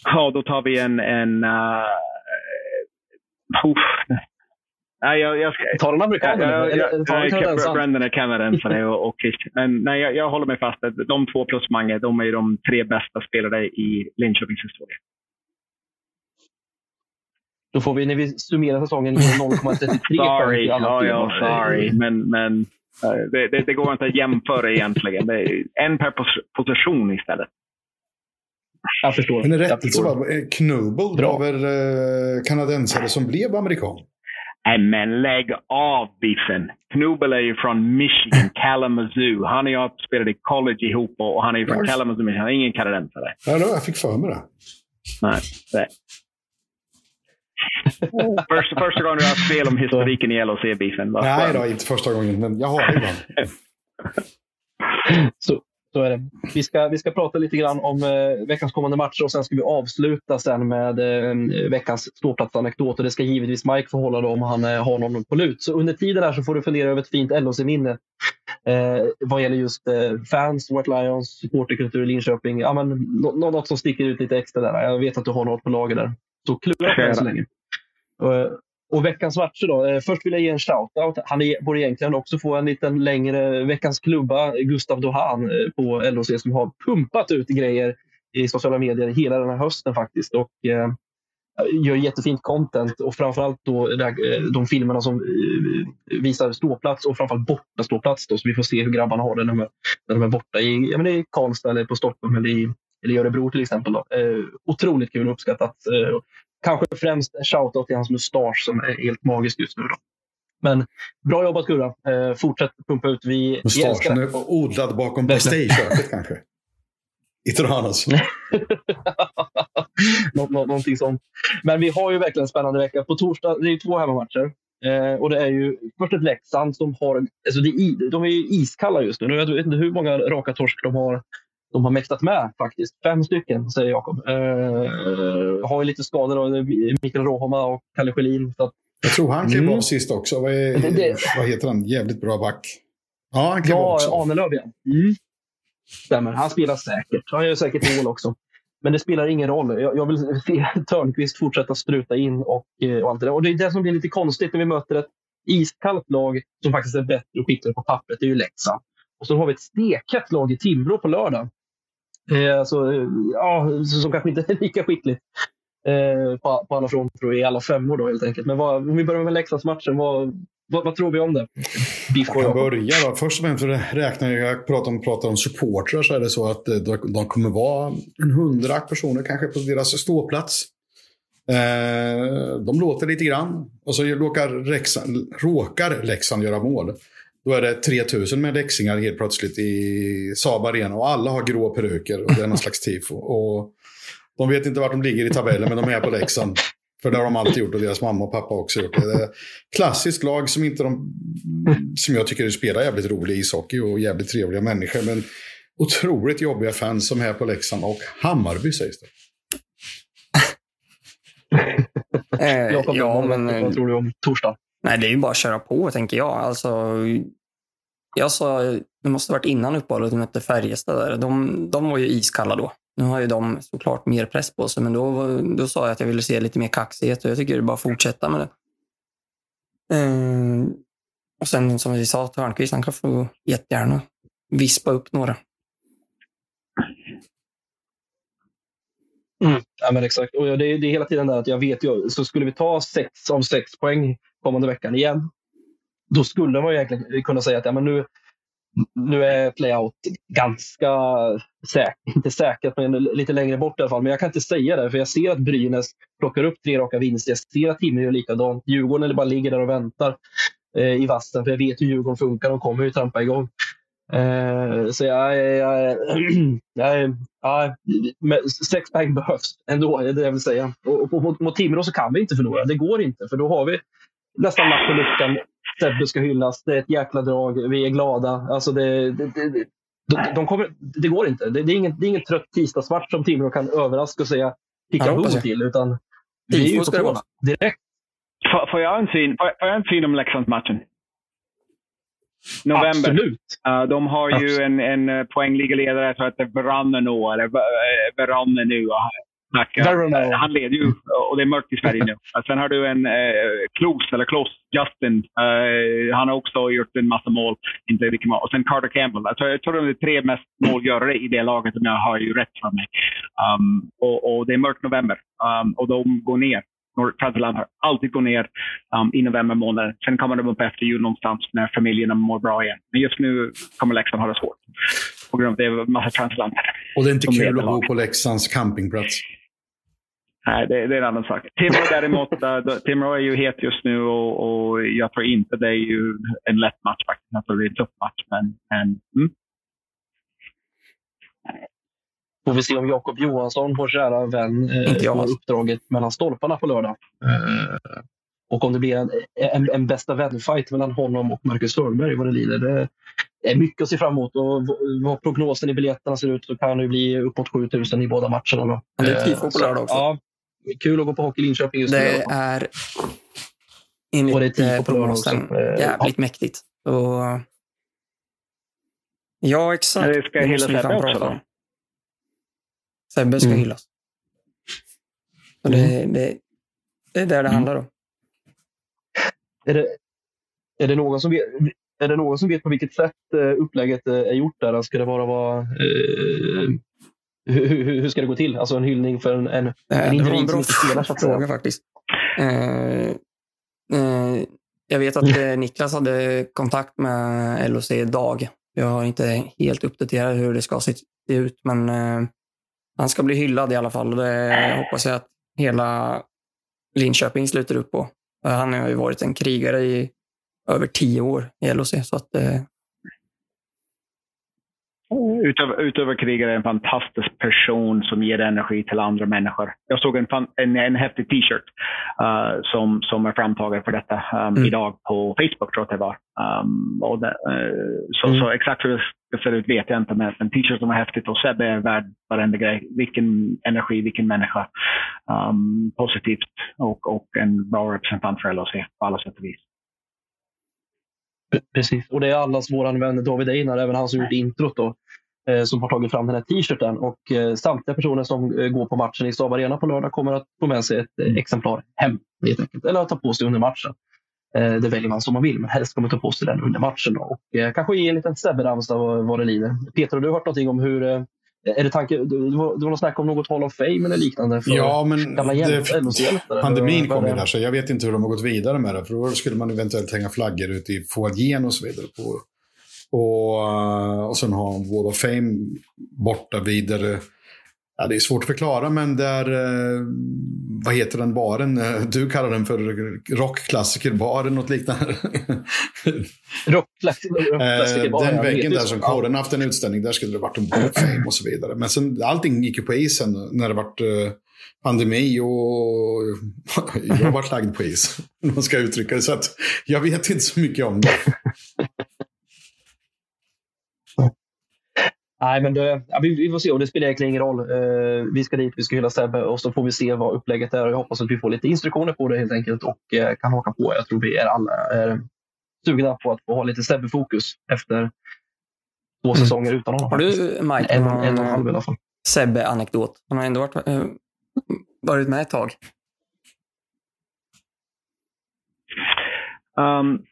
Ja, då tar vi en, en uh, Nej, jag, jag ska... Ta den amerikanen. Ja, eller ta den kanadensaren. Brendan är kanadensare och, och. Men nej, jag, jag håller mig fast att de två plus Mange, de är de tre bästa spelare i Linköpings historia. Då får vi, när vi summerar säsongen, 0,33 Sorry, ja, ja, sorry. Men, men det, det, det, går inte att jämföra egentligen. Det är en per position istället. Jag förstår. Men rättelse var Knubel var väl eh, kanadensare som blev amerikan? Nej, men lägg av Biffen. Knubel är ju från Michigan, Kalamazoo. Han och jag spelade i college ihop och han är ju från Kalamazoo, men han är ingen kanadensare. Ja, då, jag fick för mig det. Nej, första, första gången du har spel om historiken i LHC-beefen. Nej då, inte första gången, men jag har det ibland. Så, så är det. Vi ska, vi ska prata lite grann om eh, veckans kommande matcher och sen ska vi avsluta sen med eh, veckans ståplatsanekdot. Och det ska givetvis Mike få hålla då om han eh, har någon på lut. Så under tiden här så får du fundera över ett fint LHC-minne eh, vad gäller just eh, fans, White Lions, supporterkultur i Linköping. Ja, men, något som sticker ut lite extra där. Jag vet att du har något på lager där. Så klura på det så länge. Och veckans matcher då. Eh, först vill jag ge en shout-out. Han borde egentligen också få en liten längre veckans klubba, Gustav Dohan eh, på LHC, som har pumpat ut grejer i sociala medier hela den här hösten faktiskt. Och eh, gör jättefint content och framförallt då eh, de filmerna som visar ståplats och framförallt borta ståplats då, så vi får se hur grabbarna har det när de är, när de är borta i, ja, men i Karlstad eller på Stockholm eller i, eller i Örebro till exempel. Då. Eh, otroligt kul och uppskattat. Eh, kanske främst shoutout till hans mustasch som är helt magisk just nu. Då. Men bra jobbat Gurra. Eh, fortsätt pumpa ut. Vi, Mustaschen är odlad bakom backstage kanske. I Tranås. Nå någonting sånt. Men vi har ju verkligen en spännande vecka. På torsdag, det är två hemmamatcher. Eh, och det är ju först ett Leksand som har, alltså det de är ju iskalla just nu. Jag vet inte hur många raka torsk de har de har mäktat med faktiskt. Fem stycken, säger Jakob. Eh, har ju lite skador, då, Mikael Rohoma och Kalle Schelin. Så jag tror han klev mm. av sist också. Vad, är, det, det. vad heter han? Jävligt bra back. Ja, han klev ja, också. Ahnelöv ja. Mm. Stämmer. Han spelar säkert. Han gör säkert mål också. Men det spelar ingen roll. Jag, jag vill se Törnqvist fortsätta spruta in och, eh, och allt det där. Och det är det som blir lite konstigt när vi möter ett iskallt lag som faktiskt är bättre och skickligare på pappret. Det är ju Leksand. Och så har vi ett stekhett lag i Timrå på lördag. Eh, alltså, ja, som kanske inte är lika skickligt eh, på, på alla fronter i alla femmor då helt enkelt. Men vad, om vi börjar med Leksandsmatchen, vad, vad, vad, tror vi om det? jag kan börja då. Först och främst räknar jag, jag pratar om, pratar om supportrar så är det så att eh, de kommer vara en hundra personer kanske på deras ståplats. Eh, de låter lite grann och så råkar, Rexan, råkar Leksand göra mål. Då är det 3000 med läxingar helt plötsligt i Saab Arena och alla har grå peruker och det är någon slags tifo. Och de vet inte vart de ligger i tabellen men de är på Leksand. För det har de alltid gjort och deras mamma och pappa också gjort. Det är klassiskt lag som, inte de, som jag tycker spelar jävligt rolig ishockey och jävligt trevliga människor. Men otroligt jobbiga fans som är på Leksand och Hammarby sägs det. eh, ja, men, vad tror du om torsdag? Nej, det är ju bara att köra på, tänker jag. Alltså, jag sa, det måste varit innan uppehållet de mötte Färjestad. Där. De, de var ju iskalla då. Nu har ju de såklart mer press på sig, men då, då sa jag att jag ville se lite mer kaxighet och jag tycker det är bara att fortsätta med det. Ehm, och sen som vi sa, Törnqvist, han kan få jättegärna vispa upp några. Mm. Ja, men exakt. Och det, är, det är hela tiden där att jag vet ju, så skulle vi ta sex av sex poäng kommande veckan igen, då skulle man ju egentligen kunna säga att ja, men nu, nu är playout ganska säkert, inte säkert, men lite längre bort i alla fall. Men jag kan inte säga det, för jag ser att Brynäs plockar upp tre raka vinster. Jag ser att Timrå gör likadant. Djurgården eller bara ligger där och väntar eh, i vassen, för jag vet hur Djurgården funkar. De kommer ju trampa igång. Eh, så jag, jag, jag, jag, sex poäng behövs ändå, det är det jag vill säga. Och, och mot, mot Timrå så kan vi inte förlora. Det går inte, för då har vi nästan lapp på luckan. Sebbe ska hyllas. Det är ett jäkla drag. Vi är glada. Alltså det, det, det, de, de kommer, det går inte. Det, det, är ingen, det är ingen trött tisdagsmatch som Timrå kan överraska och säga picka ja, till. Utan det är ju på direkt. Får jag en syn, får jag en syn om Leksandsmatchen? November. Absolut. Uh, de har ju Absolut. en, en poängligaledare, jag tror att det är Veranne nu, eller Veranne nu. Tack. Han leder ju och det är mörkt i Sverige nu. Sen har du en eh, Klos, eller Klos, Justin. Eh, han har också gjort en massa mål. Inte vilken mål. Och sen Carter Campbell. Alltså, jag tror de är tre mest målgörare i det laget om jag har ju rätt för mig. Um, och, och, det är mörkt november um, och de går ner. Transatlant har alltid gått ner um, i november månad. Sen kommer de upp efter jul någonstans när familjerna mår bra igen. Men just nu kommer Leksand ha det svårt. På grund av det är en massa transatlanter. Och det är inte kul att bo på Leksands campingplats. Nej, det, det, är en annan sak. Timrå däremot, Timrå är ju het just nu och, och, jag tror inte det är ju en lätt match faktiskt. Jag tror det är en tuff match. Men, men mm. Får vi se om Jakob Johansson, vår kära vän, eh, får uppdraget mellan stolparna på lördag. Mm. och om det blir en, en, en bästa vän-fight mellan honom och Marcus Sörberg vad det lider. Det är mycket att se fram emot och vad prognosen i biljetterna ser ut så kan det bli uppåt 7000 i båda matcherna. Då. Det är tifo på lördag också. Ja, kul att gå på Hockey Linköping just det nu. Det är enligt det är prognosen jävligt ja. mäktigt. Och... Ja, exakt. Det ska hela Sebbe också då? Sebbe ska mm. hyllas. Och det, mm. det, det är där det mm. handlar om. Är det, är, det någon som vet, är det någon som vet på vilket sätt eh, upplägget eh, är gjort där? Ska det bara vara eh, hur, hur, ska det gå till? Alltså en hyllning för en, en, en individ som inte spelar så att fråga faktiskt. Eh, eh, jag vet att eh, Niklas hade kontakt med LOC idag. Jag är inte helt uppdaterad hur det ska se ut, men eh, han ska bli hyllad i alla fall. Det hoppas jag att hela Linköping sluter upp på. Han har ju varit en krigare i över tio år i LOC. Så att, Utöver, krigare är en fantastisk person som ger energi till andra människor. Jag såg en, en, en häftig t-shirt uh, som, som är framtagen för detta um, mm. idag på Facebook, tror jag att det var. Um, och det, uh, så, mm. så, exakt hur det ska se ut vet jag inte, men en t-shirt som är häftigt och Sebbe är värd varenda grej. Vilken energi, vilken människa. Um, positivt och, och en bra representant för LHC på alla sätt och vis. Precis, och det är allas vår vän David Einar, även han som gjort introt då, som har tagit fram den här t-shirten. Och eh, samtliga personer som eh, går på matchen i Saab Arena på lördag kommer att få med sig ett eh, exemplar hem, helt enkelt. Eller att ta på sig under matchen. Eh, det väljer man som man vill, men helst ska man ta på sig den under matchen. Då. Och eh, kanske ge en liten Sebbe-ramsa vad, vad det lider. Peter, har du hört någonting om hur är det tanke, det var, det var något snack om något Hall of Fame eller liknande? För ja, men det, pandemin kom ju där, så jag vet inte hur de har gått vidare med det. För då skulle man eventuellt hänga flaggor ute i foajén och så vidare. På, och, och sen ha Wall of Fame borta vidare Ja, det är svårt att förklara, men där, eh, vad heter den baren? Eh, du kallar den för rockklassikerbaren, något liknande. rockklassikerbaren. Eh, den väggen där som kåren haft en utställning, där skulle det varit en Wall of Fame och så vidare. Men sen, allting gick ju på isen när det vart pandemi och jag varit lagd på is. Man ska uttrycka det. Så att jag vet inte så mycket om det. Nej, men det, ja, vi, vi, får se och det spelar egentligen ingen roll. Eh, vi ska dit, vi ska hylla Sebbe och så får vi se vad upplägget är. Jag hoppas att vi får lite instruktioner på det helt enkelt och eh, kan haka på. Jag tror vi är alla eh, sugna på att få ha lite Sebbe-fokus efter två mm. säsonger utan honom. Har du, Mike, en, en, en och en halv i alla fall. Sebbe-anekdot? Han har ändå varit, äh, varit med ett tag. Um,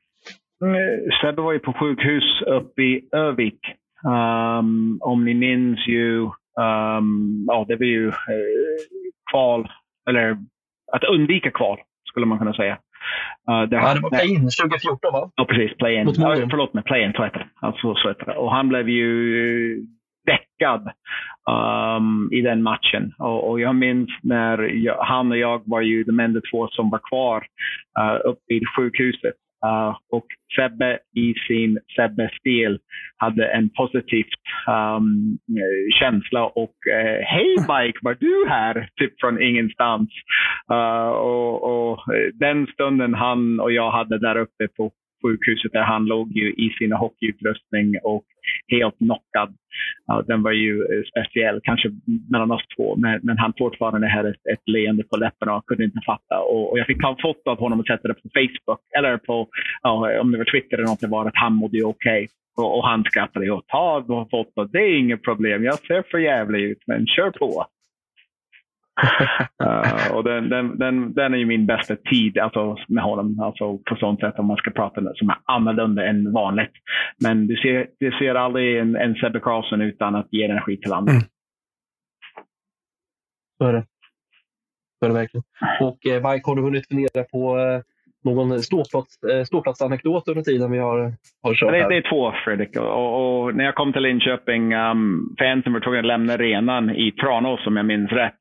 Sebbe var ju på sjukhus uppe i Övik Um, om ni minns ju, um, ja det var ju eh, kval, eller att undvika kval skulle man kunna säga. Uh, det, ja, det var play-in 2014 va? Ja, precis. Play-in. Ja, förlåt mig, play-in så heter. Alltså, så heter det. Och han blev ju däckad um, i den matchen. Och, och jag minns när jag, han och jag var ju de enda två som var kvar uh, uppe i sjukhuset. Uh, och Sebbe i sin Sebbe-stil hade en positiv um, ehm, känsla och uh, hej Mike, var du här? Typ från ingenstans. Uh, och, och, den stunden han och jag hade där uppe på sjukhuset där han låg ju i sin hockeyutrustning och helt knockad. Ja, den var ju eh, speciell, kanske mellan oss två, men, men han fortfarande hade ett, ett leende på läpparna och kunde inte fatta. Och, och jag fick ta en foto av honom och sätta det på Facebook, eller på, ja, om det var Twitter eller något, det var att han mådde okej. Okay. Och, och, han skrattade och ta foto, det är inget problem, jag ser för jävligt ut, men kör på uh, och den, den, den, den är ju min bästa tid alltså, med honom. Alltså, på sånt sätt om man ska prata som är annorlunda än vanligt. Men du ser, du ser aldrig en, en Sebbe Karlsson utan att ge energi till andra. Mm. Så är det. Så är det verkligen. Och eh, Mike, har du hunnit fundera på eh, någon ståplats, eh, ståplatsanekdot under tiden vi har, har kört? Det, det är två, Fredrik. Och, och, när jag kom till Linköping, um, fansen var tvungna att lämna arenan i Tranås, om jag minns rätt,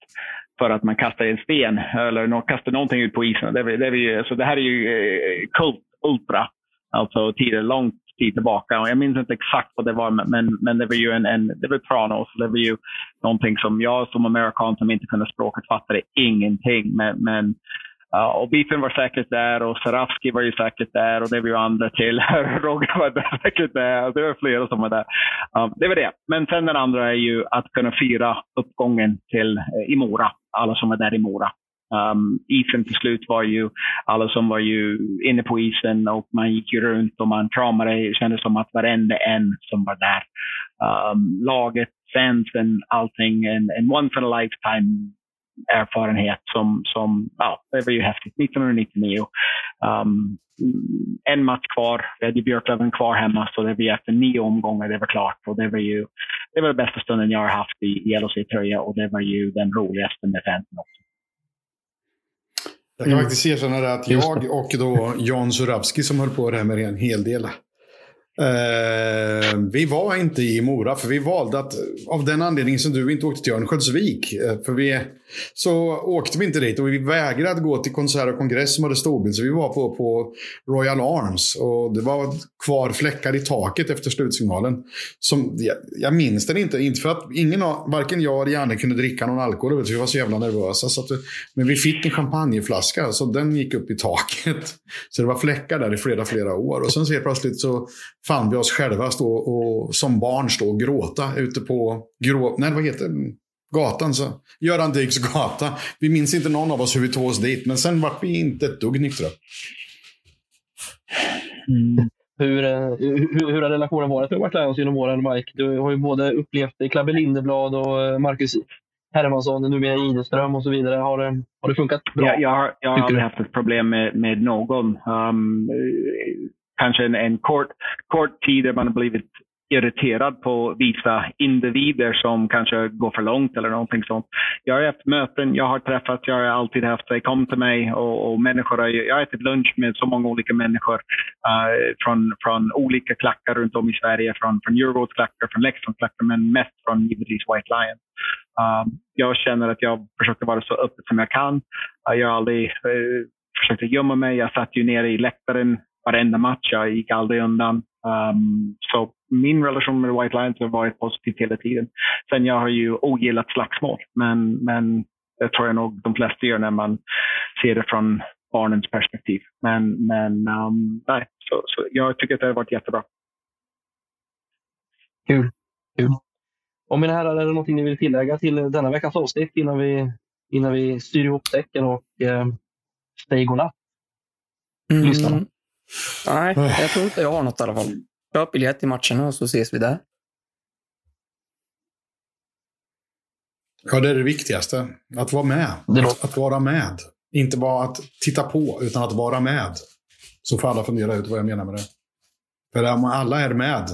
för att man kastar en sten eller kastar någonting ut på isen. Det, det, ju, så det här är ju eh, kult ultra, alltså tider långt tid tillbaka. Och jag minns inte exakt vad det var, men, men det var ju en, en det var Tranås. Det var ju någonting som jag som amerikan som inte kunde språket fattade ingenting. Men, men Uh, och Biffen var säkert där och Sarafski var ju säkert där och det var ju andra till. Roger var säkert där. Det var flera som var där. Um, det var det. Men sen den andra är ju att kunna fira uppgången till uh, i Mora. Alla som var där i Mora. Um, isen till slut var ju, alla som var ju inne på isen och man gick ju runt och man kramade. Det kändes som att varenda en som var där. Um, laget, fansen, allting. En, en once in a lifetime erfarenhet som, som ja, det var ju häftigt. 1999. Um, en match kvar. Vi hade Björklöven kvar hemma, så det var efter nio omgångar det var klart. Och det var ju det var den bästa stunden jag har haft i LHC-tröja och det var ju den roligaste med fansen också. Jag kan faktiskt erkänna att jag och då Jan Surabski som höll på det här med en hel del Eh, vi var inte i Mora för vi valde att av den anledningen som du inte åkte till Örnsköldsvik. Eh, för vi, så åkte vi inte dit och vi vägrade gå till konsert och kongress som hade storbild. Så vi var på, på Royal Arms och det var kvar fläckar i taket efter slutsignalen. Som, jag, jag minns den inte, inte för att ingen varken jag eller Janne kunde dricka någon alkohol. Vet, vi var så jävla nervösa. Så att, men vi fick en champagneflaska så den gick upp i taket. Så det var fläckar där i flera, flera år. Och sen så helt plötsligt så fann vi oss själva stå och som barn stå och gråta ute på grå, nej, vad heter det? gatan. Så. Göran Dykes gata. Vi minns inte någon av oss hur vi tog oss dit, men sen var vi inte ett dugg nyktra. Mm. Hur, eh, hur, hur har relationen varit med White Lions genom åren, Mike? Du har ju både upplevt Klabbe Lindeblad och eh, Marcus Hermansson, numera Ideström och så vidare. Har det, har det funkat bra? Jag, jag har, jag har aldrig haft ett problem med, med någon. Um, kanske en, en kort, kort tid där man har blivit irriterad på vissa individer som kanske går för långt eller någonting sånt. Jag har haft möten, jag har träffat, jag har alltid haft, det kom till mig och, och människor, jag har ätit lunch med så många olika människor uh, från, från olika klackar runt om i Sverige, från, från Djurgårds klackar, från Leksands klackar, men mest från givetvis White Lion. Uh, jag känner att jag försöker vara så öppet som jag kan. Uh, jag har aldrig uh, försökt gömma mig. Jag satt ju nere i läktaren varenda match. Jag gick aldrig undan. Um, så min relation med White Lions har varit positiv hela tiden. Sen jag har ju ogillat slagsmål, men, men det tror jag nog de flesta gör när man ser det från barnens perspektiv. Men, men um, nej, så, så jag tycker att det har varit jättebra. Kul. Kul. Och mina herrar, är det någonting ni vill tillägga till denna veckans avsnitt innan vi, innan vi styr ihop säcken och eh, stay godnatt? Mm. Nej, jag tror inte jag har något i alla fall. Köp biljett till matcherna och så ses vi där. Ja, det är det viktigaste. Att vara med. Att, att vara med. Inte bara att titta på, utan att vara med. Så får alla fundera ut vad jag menar med det. För om alla är med,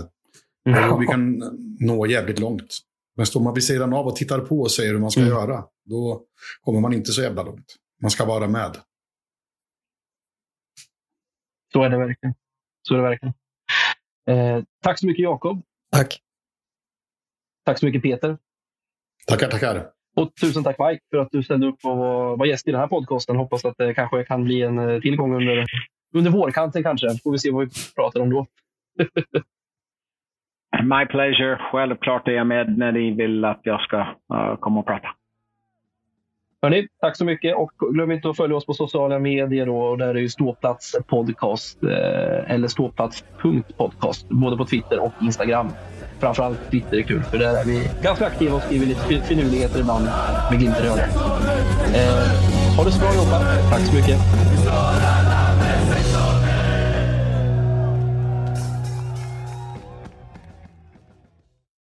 då vi kan nå jävligt långt. Men står man vid sidan av och tittar på och säger hur man ska mm. göra, då kommer man inte så jävla långt. Man ska vara med. Så är det verkligen. Så är det verkligen. Eh, tack så mycket Jakob. Tack. Tack så mycket Peter. Tackar, tackar. Och tusen tack Mike för att du ställde upp och var gäst i den här podcasten. Hoppas att det kanske kan bli en eh, tillgång under, under vårkanten kanske. Får vi se vad vi pratar om då. My pleasure. Självklart är jag med när ni vill att jag ska uh, komma och prata. Hörrni, tack så mycket och glöm inte att följa oss på sociala medier. Då, där är ju Ståplats podcast eh, eller ståplats.podcast både på Twitter och Instagram. Framförallt Twitter är kul för där är vi ganska aktiva och skriver lite finurligheter ibland med glimten i ögat. Eh, ha det så bra jobbat. Tack så mycket.